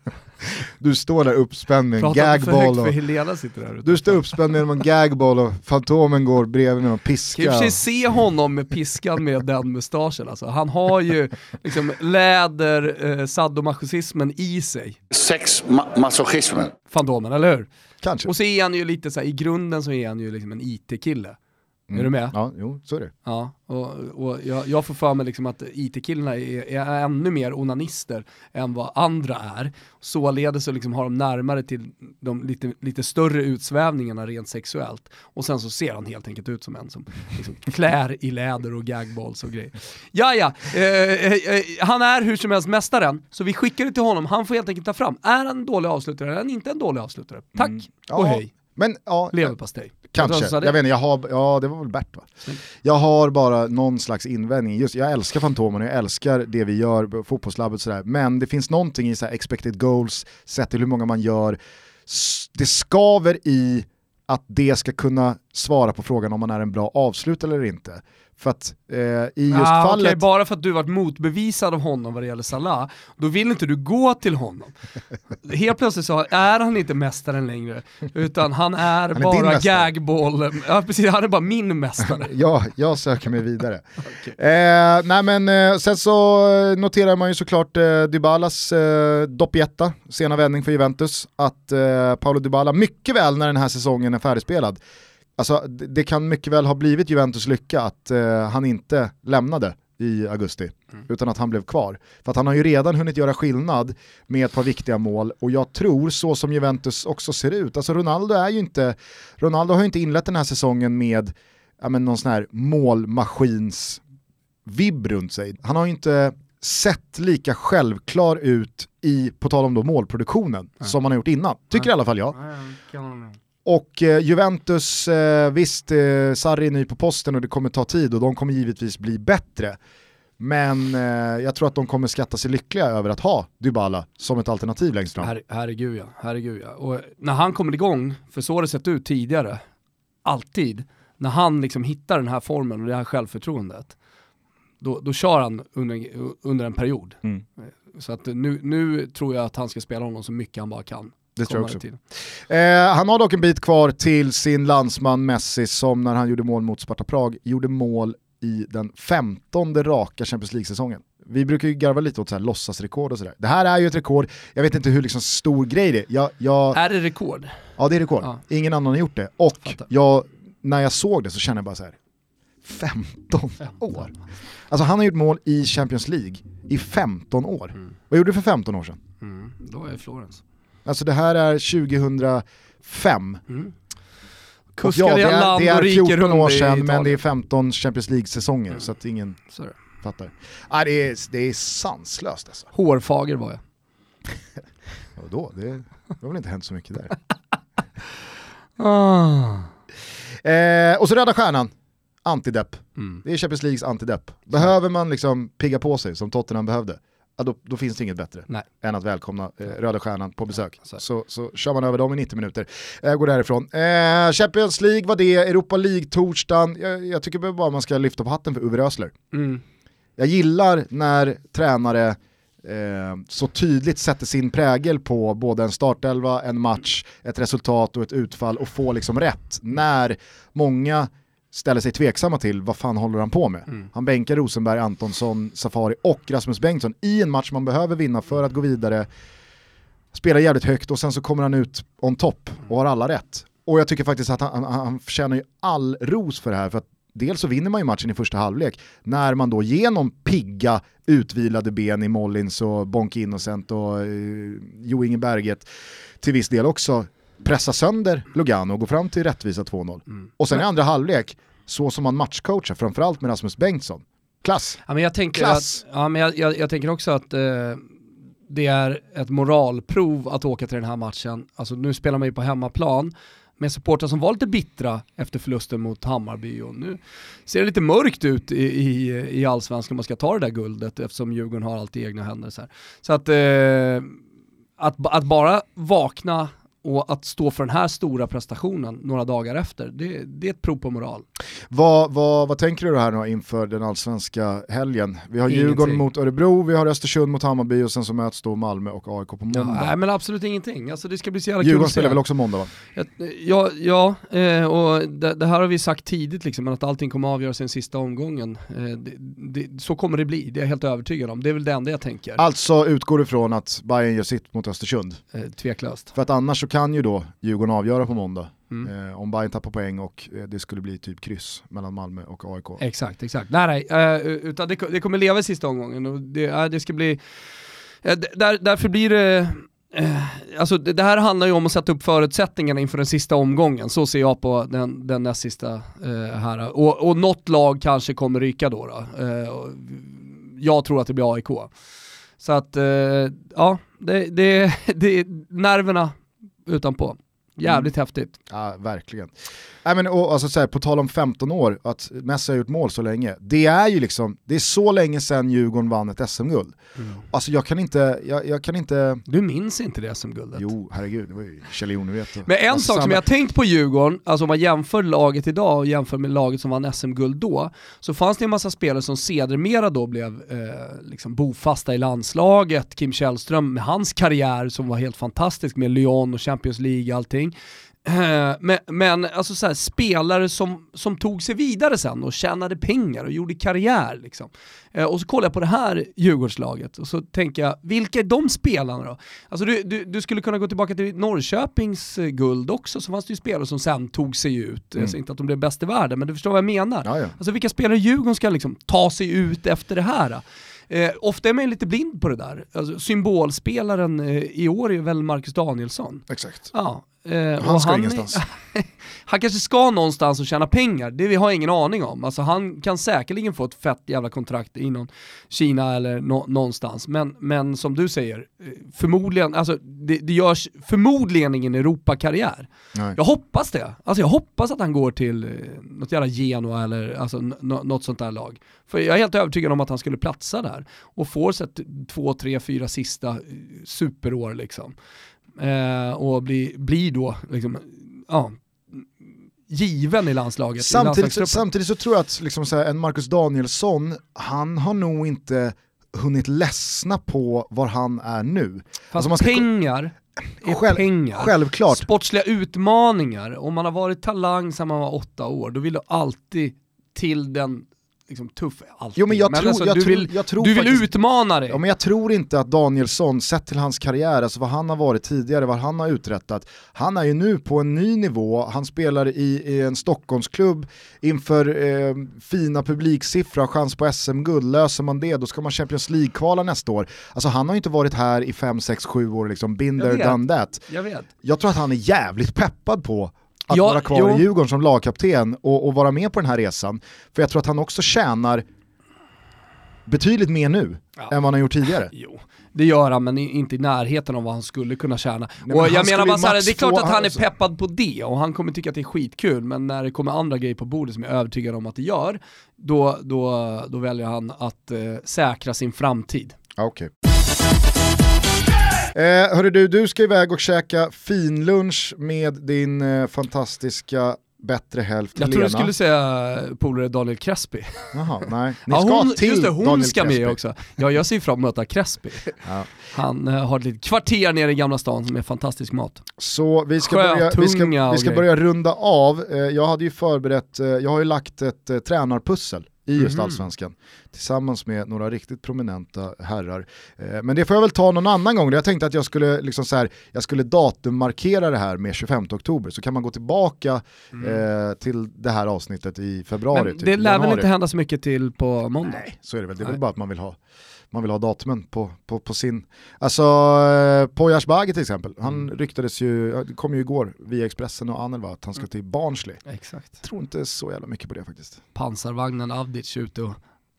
Du står där uppspänd med en gagball och, Helena sitter där du står uppspänd med en gagball och Fantomen går bredvid med en Ska i och piska. se honom med piskan med den mustaschen alltså. Han har ju liksom läder, eh, sadomasochismen i sig. Sexmasochismen. Fantomen, eller hur? Kanske. Och så är han ju lite så här, i grunden så är han ju liksom en IT-kille. Är du med? Ja, jo, så är det. Ja, och, och jag, jag får för mig liksom att IT-killarna är, är ännu mer onanister än vad andra är. Således så liksom har de närmare till de lite, lite större utsvävningarna rent sexuellt. Och sen så ser han helt enkelt ut som en som liksom klär i läder och gagballs och grejer. Ja, ja, eh, eh, eh, han är hur som helst mästaren, så vi skickar det till honom. Han får helt enkelt ta fram, är han en dålig avslutare är han inte en dålig avslutare? Tack Mm. och Ja, hej. Men ja, Leverpastej. Kanske, jag vet inte, jag har, ja det var väl Bert va? Jag har bara någon slags invändning, just jag älskar Fantomen och jag älskar det vi gör fotbollslabbet sådär, men det finns någonting i så expected goals, sett till hur många man gör, det skaver i att det ska kunna svara på frågan om man är en bra avslutare eller inte. För att eh, i just ah, fallet... okej, bara för att du varit motbevisad av honom vad det gäller Salah, då vill inte du gå till honom. Helt plötsligt så är han inte mästaren längre, utan han är, är din bara gagball, ja precis, han är bara min mästare. Ja, jag söker mig vidare. eh, nej men eh, sen så noterar man ju såklart eh, Dybalas eh, doppietta, sena vändning för Juventus, att eh, Paolo Dybala mycket väl när den här säsongen är färdigspelad, alltså det, det kan mycket väl ha blivit Juventus lycka att eh, han inte lämnade i augusti, utan att han blev kvar. För att han har ju redan hunnit göra skillnad med ett par viktiga mål och jag tror så som Juventus också ser ut, alltså Ronaldo är ju inte, Ronaldo har ju inte inlett den här säsongen med ja, men någon sån här målmaskins vibb runt sig. Han har ju inte sett lika självklar ut i, på tal om då målproduktionen, som han har gjort innan. Tycker i alla fall jag. Och eh, Juventus, eh, visst, eh, Sarri är ny på posten och det kommer ta tid och de kommer givetvis bli bättre. Men eh, jag tror att de kommer skatta sig lyckliga över att ha Dybala som ett alternativ längst fram. Her, herregud ja, herregud ja. Och när han kommer igång, för så har det sett ut tidigare, alltid, när han liksom hittar den här formen och det här självförtroendet, då, då kör han under, under en period. Mm. Så att nu, nu tror jag att han ska spela honom så mycket han bara kan. Det tror jag också. Eh, han har dock en bit kvar till sin landsman Messi som när han gjorde mål mot Sparta Prag gjorde mål i den femtonde raka Champions League-säsongen. Vi brukar ju garva lite åt så här låtsasrekord och sådär. Det här är ju ett rekord, jag vet inte hur liksom stor grej det är. Jag, jag, Är det rekord? ja det är rekord, Ja. ingen annan har gjort det. Och Fattar. jag, när jag såg det så kände jag bara så här. 15 år. Alltså han har gjort mål i Champions League i 15 år. Vad gjorde du för 15 år sedan? Mm. Då är jag i Florens. Alltså det här är 2005. Mm. Och Kuskade det är, det är rike 14 runt år sedan men det är 15 Champions League-säsonger så att ingen det. fattar. Ah, det, är, det är sanslöst alltså. Hårfager var jag. Vadå? Det, det har väl inte hänt så mycket där. Ah. Eh, och så Röda Stjärnan, antidepp. Mm. Det är Champions Leagues antidepp. Behöver man liksom pigga på sig som Tottenham behövde, ja, då, då finns det inget bättre Nej. än att välkomna eh, Röda Stjärnan på besök. det. Så, så kör man över dem i 90 minuter, eh, går därifrån. Eh, Champions League var det, Europa League-torsdagen. Jag, jag tycker bara man ska lyfta på hatten för Uwe Rösler. Mm. Jag gillar när tränare eh, så tydligt sätter sin prägel på både en startelva, en match, ett resultat och ett utfall och får liksom rätt. När många ställer sig tveksamma till vad fan håller han på med. Han bänkar Rosenberg, Antonsson, Safari och Rasmus Bengtsson i en match man behöver vinna för att gå vidare. Spelar jävligt högt och sen så kommer han ut on top och har alla rätt. Och jag tycker faktiskt att han, han, han förtjänar ju all ros för det här för att dels så vinner man ju matchen i första halvlek när man då genom pigga utvilade ben i Mollins och Bonk Innocent och eh, Jo Inge Berget till viss del också pressa sönder Lugano och gå fram till rättvisa 2-0. Och sen i andra halvlek, så som man matchcoachar, framförallt med Rasmus Bengtsson. Klass! Ja, men jag, tänker Klass. att, ja, men jag, jag, jag tänker också att eh, det är ett moralprov att åka till den här matchen. Alltså nu spelar man ju på hemmaplan med supportrar som var lite bittra efter förlusten mot Hammarby och nu ser det lite mörkt ut i, i, i allsvenskan om man ska ta det där guldet eftersom Djurgården har allt i egna händer. Så, så att, eh, att, att bara vakna och att stå för den här stora prestationen några dagar efter, det, det är ett prov på moral. Vad, vad, vad tänker du här nu inför den allsvenska helgen? Vi har Ingenting. Djurgården mot Örebro, vi har Östersund mot Hammarby och sen så möts då Malmö och AIK på Ja, måndag. nej men absolut ingenting, alltså det ska bli så jävla kul Djurgården se. spelar väl också måndag va? Ja, ja, eh, och det, det här har vi sagt tidigt liksom, att allting kommer avgöras i den sista omgången. Eh, det, det, så kommer det bli, det är jag helt övertygad om. Det är väl det enda jag tänker, Alltså utgår du från att Bayern gör sitt mot Östersund? eh, tveklöst. För att annars så kan ju då Djurgården avgöra på måndag. Mm. Eh, om Bayern tappar poäng och eh, det skulle bli typ kryss mellan Malmö och AIK. Exakt, exakt. Nej, nej, eh, utan det, det kommer leva i sista omgången och det, eh, det ska bli, eh, där, därför blir det Alltså det, här handlar ju om att sätta upp förutsättningarna inför den sista omgången, så ser jag på den, den näst sista eh, här. Och, och något lag kanske kommer ryka då. då. Eh, jag tror att det blir AIK. Så att, eh, ja, det, det, det är nerverna utanpå. Jävligt häftigt. Ja, verkligen. Nej, men, och, alltså, så här, på tal om 15 år, att Messi har gjort mål så länge. Det är ju liksom, det är så länge sedan Djurgården vann ett SM-guld. Alltså jag kan inte, jag, jag kan inte, Du minns inte det SM-guldet? jo herregud, det var ju Kjell Jonevret. och- Men en alltså, sak som jag har tänkt på Djurgården, alltså om man jämför laget idag och jämför med laget som vann SM-guld då, så fanns det en massa spelare som sedermera då blev eh, liksom bofasta i landslaget. Kim Källström med hans karriär som var helt fantastisk med Lyon och Champions League och allting. Eh, Men, men alltså så här, spelare som, som tog sig vidare sen och tjänade pengar och gjorde karriär. Liksom. Eh, Och så kollar jag på det här Djurgårdslaget och så tänker jag, vilka är de spelarna då? Alltså du, du, du skulle kunna gå tillbaka till Norrköpings eh, guld också, så fanns det ju spelare som sen tog sig ut. Mm. Alltså inte att de blev bäst i världen, men du förstår vad jag menar. Ja, ja. Alltså vilka spelare i Djurgården ska liksom ta sig ut efter det här? Eh, ofta är man lite blind på det där. Alltså, symbolspelaren eh, i år är väl Marcus Danielsson. Exakt. Ja, eh, Han ska är- ingenstans. han kanske ska någonstans och tjäna pengar, det har jag ingen aning om. Alltså han kan säkerligen få ett fett jävla kontrakt inom Kina eller nå- någonstans. Men, men som du säger, eh, förmodligen, alltså det, det görs förmodligen ingen Europakarriär. Jag hoppas det. Alltså jag hoppas att han går till eh, något jävla Genoa eller alltså, något sånt där lag. För jag är helt övertygad om att han skulle platsa där och får så att två, tre, fyra sista eh, superår liksom. Eh, och blir bli då liksom, ja, given i landslaget. i Samtidigt, landslagstruppen. samtidigt så tror jag att liksom här, en Marcus Danielsson, han har nog inte hunnit ledsna på var han är nu. Fast alltså pengar är Själv- pengar. Självklart. Sportsliga utmaningar, om man har varit talang sedan man var åtta år, då vill du alltid till den liksom, tuff, alltid. Jo men jag tror, alltså, jag du tror, vill, jag tror du vill faktiskt, utmana dig. Ja, men jag tror inte att Danielsson, sett till hans karriär, alltså vad han har varit tidigare, vad han har uträttat, han är ju nu på en ny nivå, han spelar i, i en Stockholmsklubb inför eh, fina publiksiffror, har chans på SM-guld, löser man det då ska man Champions League-kvala nästa år. Alltså han har ju inte varit här i 5, 6, 7 år liksom, vet. done that. Jag vet. Jag tror att han är jävligt peppad på att Ja, vara kvar jo. i Djurgården som lagkapten och, och vara med på den här resan. För jag tror att han också tjänar betydligt mer nu Ja. än vad han har gjort tidigare. Jo, det gör han men inte i närheten av vad han skulle kunna tjäna. men och han jag menar bara såhär, det är klart att han är alltså- peppad på det och han kommer tycka att det är skitkul, men när det kommer andra grejer på bordet som jag är övertygad om att det gör, då, då, då väljer han att eh, säkra sin framtid. Ja, Okej. Eh, hörru du, du ska iväg och käka finlunch med din eh, fantastiska bättre hälft Jag Lena. tror du skulle säga polare Daniel Crespi. Jaha, nej. Ni Ja, ska hon, till just det, hon Daniel ska Crespi. med också. Ja, jag ser fram emot att möta Crespi. Ja. Han eh, har ett litet kvarter nere i Gamla stan som är fantastisk mat. Så vi ska, börja, vi ska, vi ska börja runda av. Eh, jag hade ju förberett, eh, jag har ju lagt ett eh, tränarpussel i just Mhm. Allsvenskan tillsammans med några riktigt prominenta herrar. Eh, men det får jag väl ta någon annan gång. Jag tänkte att jag skulle, liksom så här, jag skulle datummarkera det här med 25 oktober så kan man gå tillbaka eh, till det här avsnittet i februari. Mm. Men typ, det lär väl inte hända så mycket till på måndag? Nej, så är det väl. Det är väl bara att man vill ha man vill ha datumen på, på, på sin... Alltså, eh, Poya Asbaghi till exempel, han Mm. ryktades ju, ja, det kom ju igår via Expressen och Anel va, att han ska till Barnsley. Exakt. Tror inte så jävla mycket på det faktiskt. Pansarvagnen Avdic ute och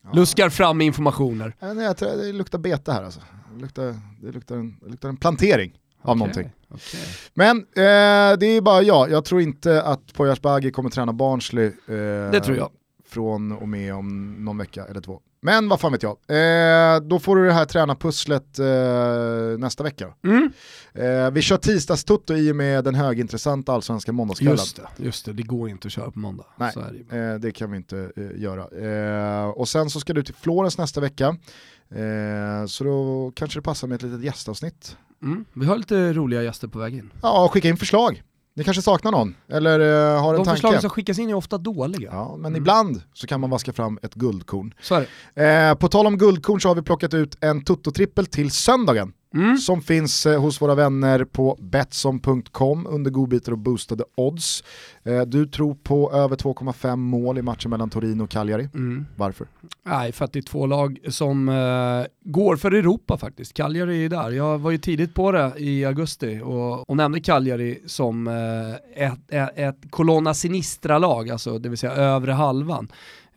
Ja. luskar fram informationer. Nej, nej, jag tror det luktar bete här alltså. Det luktar, det luktar, en, det luktar en plantering av Okej, någonting. okej. Men eh, det är bara jag, jag tror inte att Poya Asbaghi kommer träna Barnsley. Eh, Det tror jag. Från och med om någon vecka eller två. Men vad fan vet jag. Eh, då får du det här tränarpusslet eh, nästa vecka. Mm. Eh, vi kör tisdagstutto i och med den högintressanta allsvenska måndagskvällen. Just det, just det, det går inte att köra på måndag. Nej. Det. Eh, det kan vi inte eh, göra. Eh, och sen så ska du till Florens nästa vecka. Så då kanske det passar med ett litet gästavsnitt. Mm. Vi har lite roliga gäster på väg in. Ja, skicka in förslag. Ni kanske saknar någon, eller eh, har en De tanke. förslagen som skickas in är ofta dåliga. Ja, men Mm. ibland så kan man vaska fram ett guldkorn. Så är det. Eh, på tal om guldkorn så har vi plockat ut en Toto-trippel till söndagen. Mm. Som finns eh, hos våra vänner på Betsson.com under godbitar och boostade odds. Eh, du tror på över 2,5 mål i matchen mellan Torino och Cagliari. Mm. Varför? Nej, för att det är två lag som eh, går för Europa faktiskt. Cagliari är där. Jag var ju tidigt på det i augusti och, och nämnde Cagliari som eh, ett, ett, ett Colonna Sinistra-lag, alltså det vill säga övre halvan.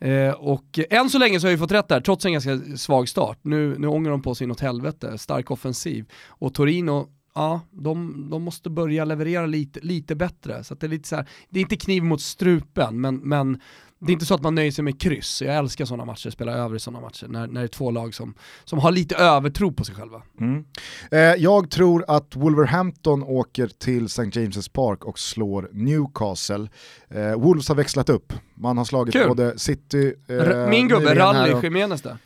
Eh, och än så länge så har vi fått rätt där, trots en ganska svag start. Nu, nu ångar de på sig något helvete, stark offensiv. Och Torino, ja, de, de måste börja leverera lite, lite bättre. Så att det är lite så här, det är inte kniv mot strupen, men, men det är inte så att man nöjer sig med kryss. Jag älskar sådana matcher, spela över i sådana matcher, när, när det är två lag som, som har lite övertro på sig själva. Eh, jag tror att Wolverhampton åker till St. James' Park och slår Newcastle. Eh, Wolves har växlat upp. Man har slagit Kul. både City... eh, Min gubbe, Rally Jiménez där.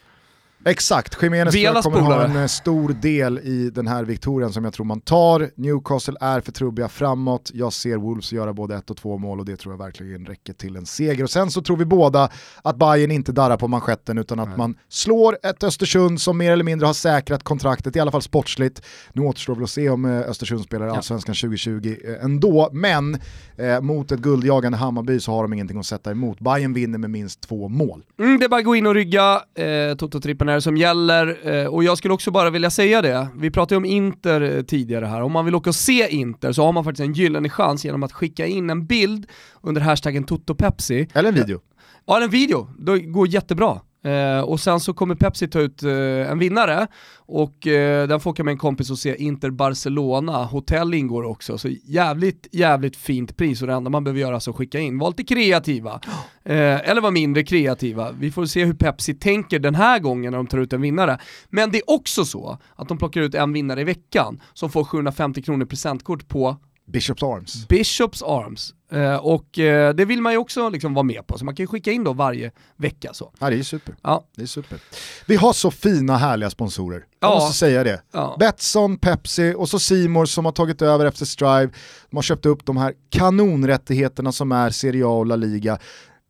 Exakt, Jiménez Velas kommer ha en eh, stor del i den här viktorien som jag tror man tar. Newcastle är för trubbiga framåt, jag ser Wolves göra både ett och två mål och det tror jag verkligen räcker till en seger. Och sen så tror vi båda att Bayern inte darrar på manschetten utan att Nej. man slår ett Östersund som mer eller mindre har säkrat kontraktet, i alla fall sportsligt. Nu återstår väl att se om eh, Östersund spelar Ja. Allsvenskan 2020 eh, ändå, men eh, mot ett guldjagande Hammarby så har de ingenting att sätta emot. Bayern vinner med minst två mål. Mm, det är bara att gå in och rygga, eh, Toto-trippen är det som gäller. Eh, och jag skulle också bara vilja säga det, vi pratade ju om Inter eh, tidigare här, om man vill åka och se Inter så har man faktiskt en gyllene chans genom att skicka in en bild under hashtaggen TotoPepsi. Eller en video. Ja, en video, det går jättebra. Eh, och sen så kommer Pepsi ta ut eh, en vinnare och eh, den får åka med en kompis och se Inter Barcelona, hotell ingår också, så jävligt, jävligt fint pris och det enda man behöver göra är alltså att skicka in. Var lite kreativa, eh, eller var mindre kreativa. Vi får se hur Pepsi tänker den här gången när de tar ut en vinnare. Men det är också så att de plockar ut en vinnare i veckan som får 750 kronor presentkort på Bishops Arms. Bishops Arms. Eh, och eh, det vill man ju också liksom vara med på, så man kan ju skicka in då varje vecka. Så. Ja, det är super. Ja. Det är super. Vi har så fina härliga sponsorer. Jag Ja. måste säga det. Ja. Betsson, Pepsi och så Simor som har tagit över efter Strive. De har köpt upp de här kanonrättigheterna som är Serie A och La Liga.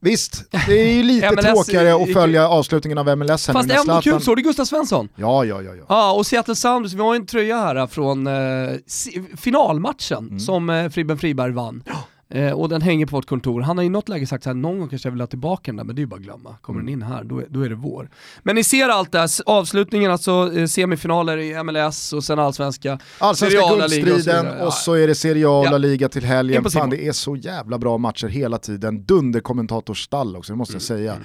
Visst, det är ju lite MLS tråkigare att är- följa avslutningen av MLS här nu Fast när ändå kul, såg du Gustav Svensson? Ja, ja, ja. ja. Ja, och Seattle Sounders, vi har ju en tröja här från eh, finalmatchen Mm. som eh, Fribben Friberg vann. Eh, och den hänger på vårt kontor. Han har i något läge sagt så här, någon gång kanske jag vill ha tillbaka den där, men det är ju bara att glömma. Kommer Mm. den in här, då är, då är det vår. Men ni ser allt det här, avslutningen alltså, eh, semifinaler i MLS och sen allsvenska. Allsvenska och guldstriden vidare. och så är det Serie A och Ja. Liga till helgen. Fan det är så jävla bra matcher hela tiden. Dunderkommentatorsstall också, det måste jag Mm. säga.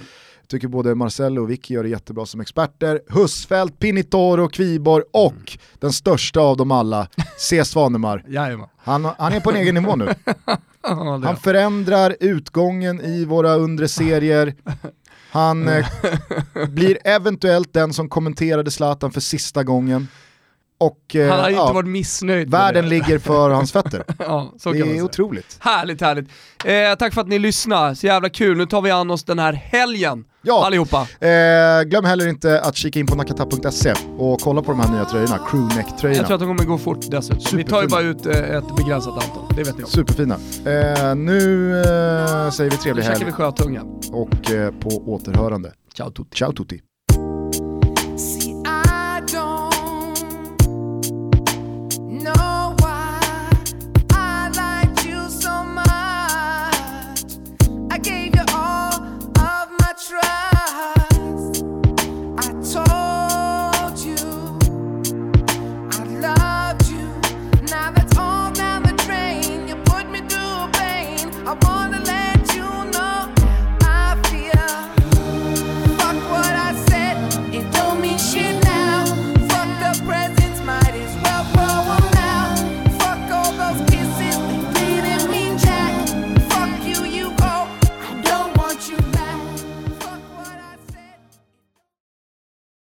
Tycker både Marcello och Vicky gör det jättebra som experter. Husfeldt, Pinitoro, Kviborg och Mm. den största av dem alla, C. Svanemar. Han, han är på en egen nivå nu. Han förändrar utgången i våra undre serier. Han eh, blir eventuellt den som kommenterade Zlatan för sista gången. Och eh, Han har ju inte ja, varit missnöjd världen ligger för hans fötter. Ja, Det är otroligt. Härligt, härligt. Eh, tack för att ni lyssnar, så jävla kul. Nu tar vi an oss den här helgen, Ja. allihopa. Eh, glöm heller inte att kika in på nakata.se och kolla på de här nya tröjorna, Jag tror crewneck-tröjorna. att de kommer gå fort dessutom. Vi tar ju bara ut eh, ett begränsat antal, det vet ni om. Superfina. Eh, nu eh, säger vi Nu trevlig käkar helg vi sjötunga. och eh, på återhörande. Ciao tutti. Ciao tutti.